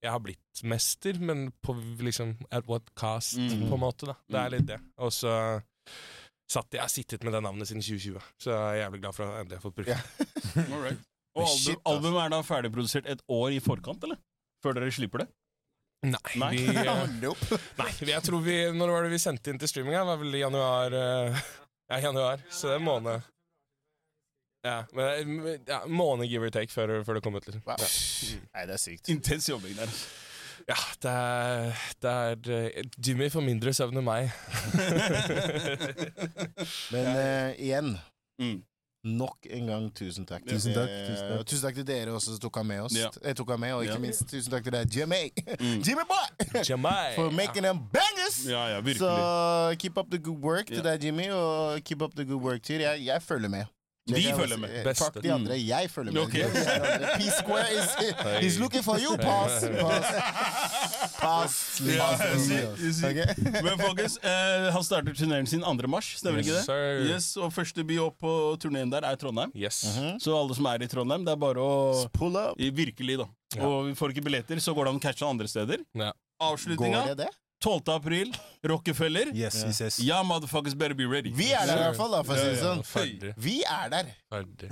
jeg har blitt mester, men på liksom at what cost, Mm. på en måte. da Det er litt det. Og så satt jeg har sittet med det navnet siden 2020, så jeg er jævlig glad for å endelig har fått brukt det. *laughs* Yeah. Og album, albumet er da ferdigprodusert et år i forkant, eller? Før dere slipper det? Nei, Nei. Vi, *laughs* *laughs* nei vi, jeg tror vi Når var det vi sendte inn til streaming? Det var vel i januar eh, *laughs* Ja, januar. Så det er en måned. Ja, men, ja, Måned give or take før, før det kom ut, liksom. Wow. Nei, det er sykt. Intens jobbing der. Ja, det er, det er eh, Jimmy får mindre søvn enn meg. Men uh, igjen, Mm. Nok en gang tusen takk. Tusen takk, tusen takk. tusen takk til dere også som tok han med oss. Ja. Jeg tok han med, Og ikke Ja. minst tusen takk til deg, Jimmy. Mm. *laughs* Jimmy boy! Jamai! For making them bangers! Ja, ja, virkelig. Så keep up the good work til deg, Jimmy, og keep up the good work til. Jeg, jeg følger med. Vi følger med. Beste. Fuck de andre, jeg følger med. Okay. De P-Square is he's looking for you, pass. Pass. pass. *laughs* Men folkens, eh, han starter turneren sin 2. mars, stemmer ikke det? Sir. Yes, Og første by opp på turneen der er Trondheim. Yes. Mhm. Så alle som er i Trondheim, det er bare å Pull up. Virkelig, da. Ja. Og vi får ikke billetter, så går det an å catche andre steder. Ja. Avslutninga Går det det? 12. april, Rockefeller. Yes, yes, yes. Ja, motherfuckers better be ready. Vi er der i hvert fall, da, for å si det sånn. Ferdig. Vi er der. Ferdig.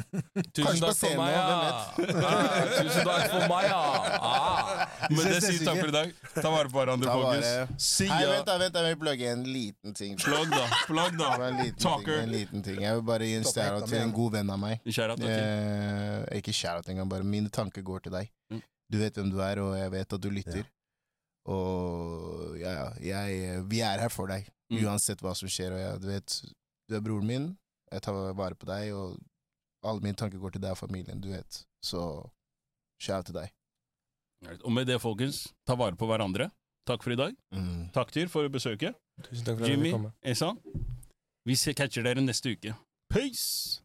Tusen takk for meg, ja. Ah, *laughs* tusen takk for meg, ja. Ah. Men det sier takk for i dag. Ta vare på hverandre, folkens. Vent, da, vent, da, jeg vil plugge en liten ting. Plug da. plug da. En liten, ting, en liten ting. Jeg vil bare gi en stjerne til en god venn av meg. Kjære at Eh, ikke shout-out engang, bare mine tanker går til deg. Mm. Du vet hvem du er, og jeg vet at du lytter. Og ja, ja, jeg, vi er her for deg, Mm. uansett hva som skjer. Og jeg, du vet, du er broren min, jeg tar vare på deg, og alle mine tanker går til deg og familien, du vet. Så shout til deg. Og med det, folkens, ta vare på hverandre. Takk for i dag. Mm. Takk til for besøket. Tusen takk for Jimmy. Esan, vi catcher dere neste uke. Peace!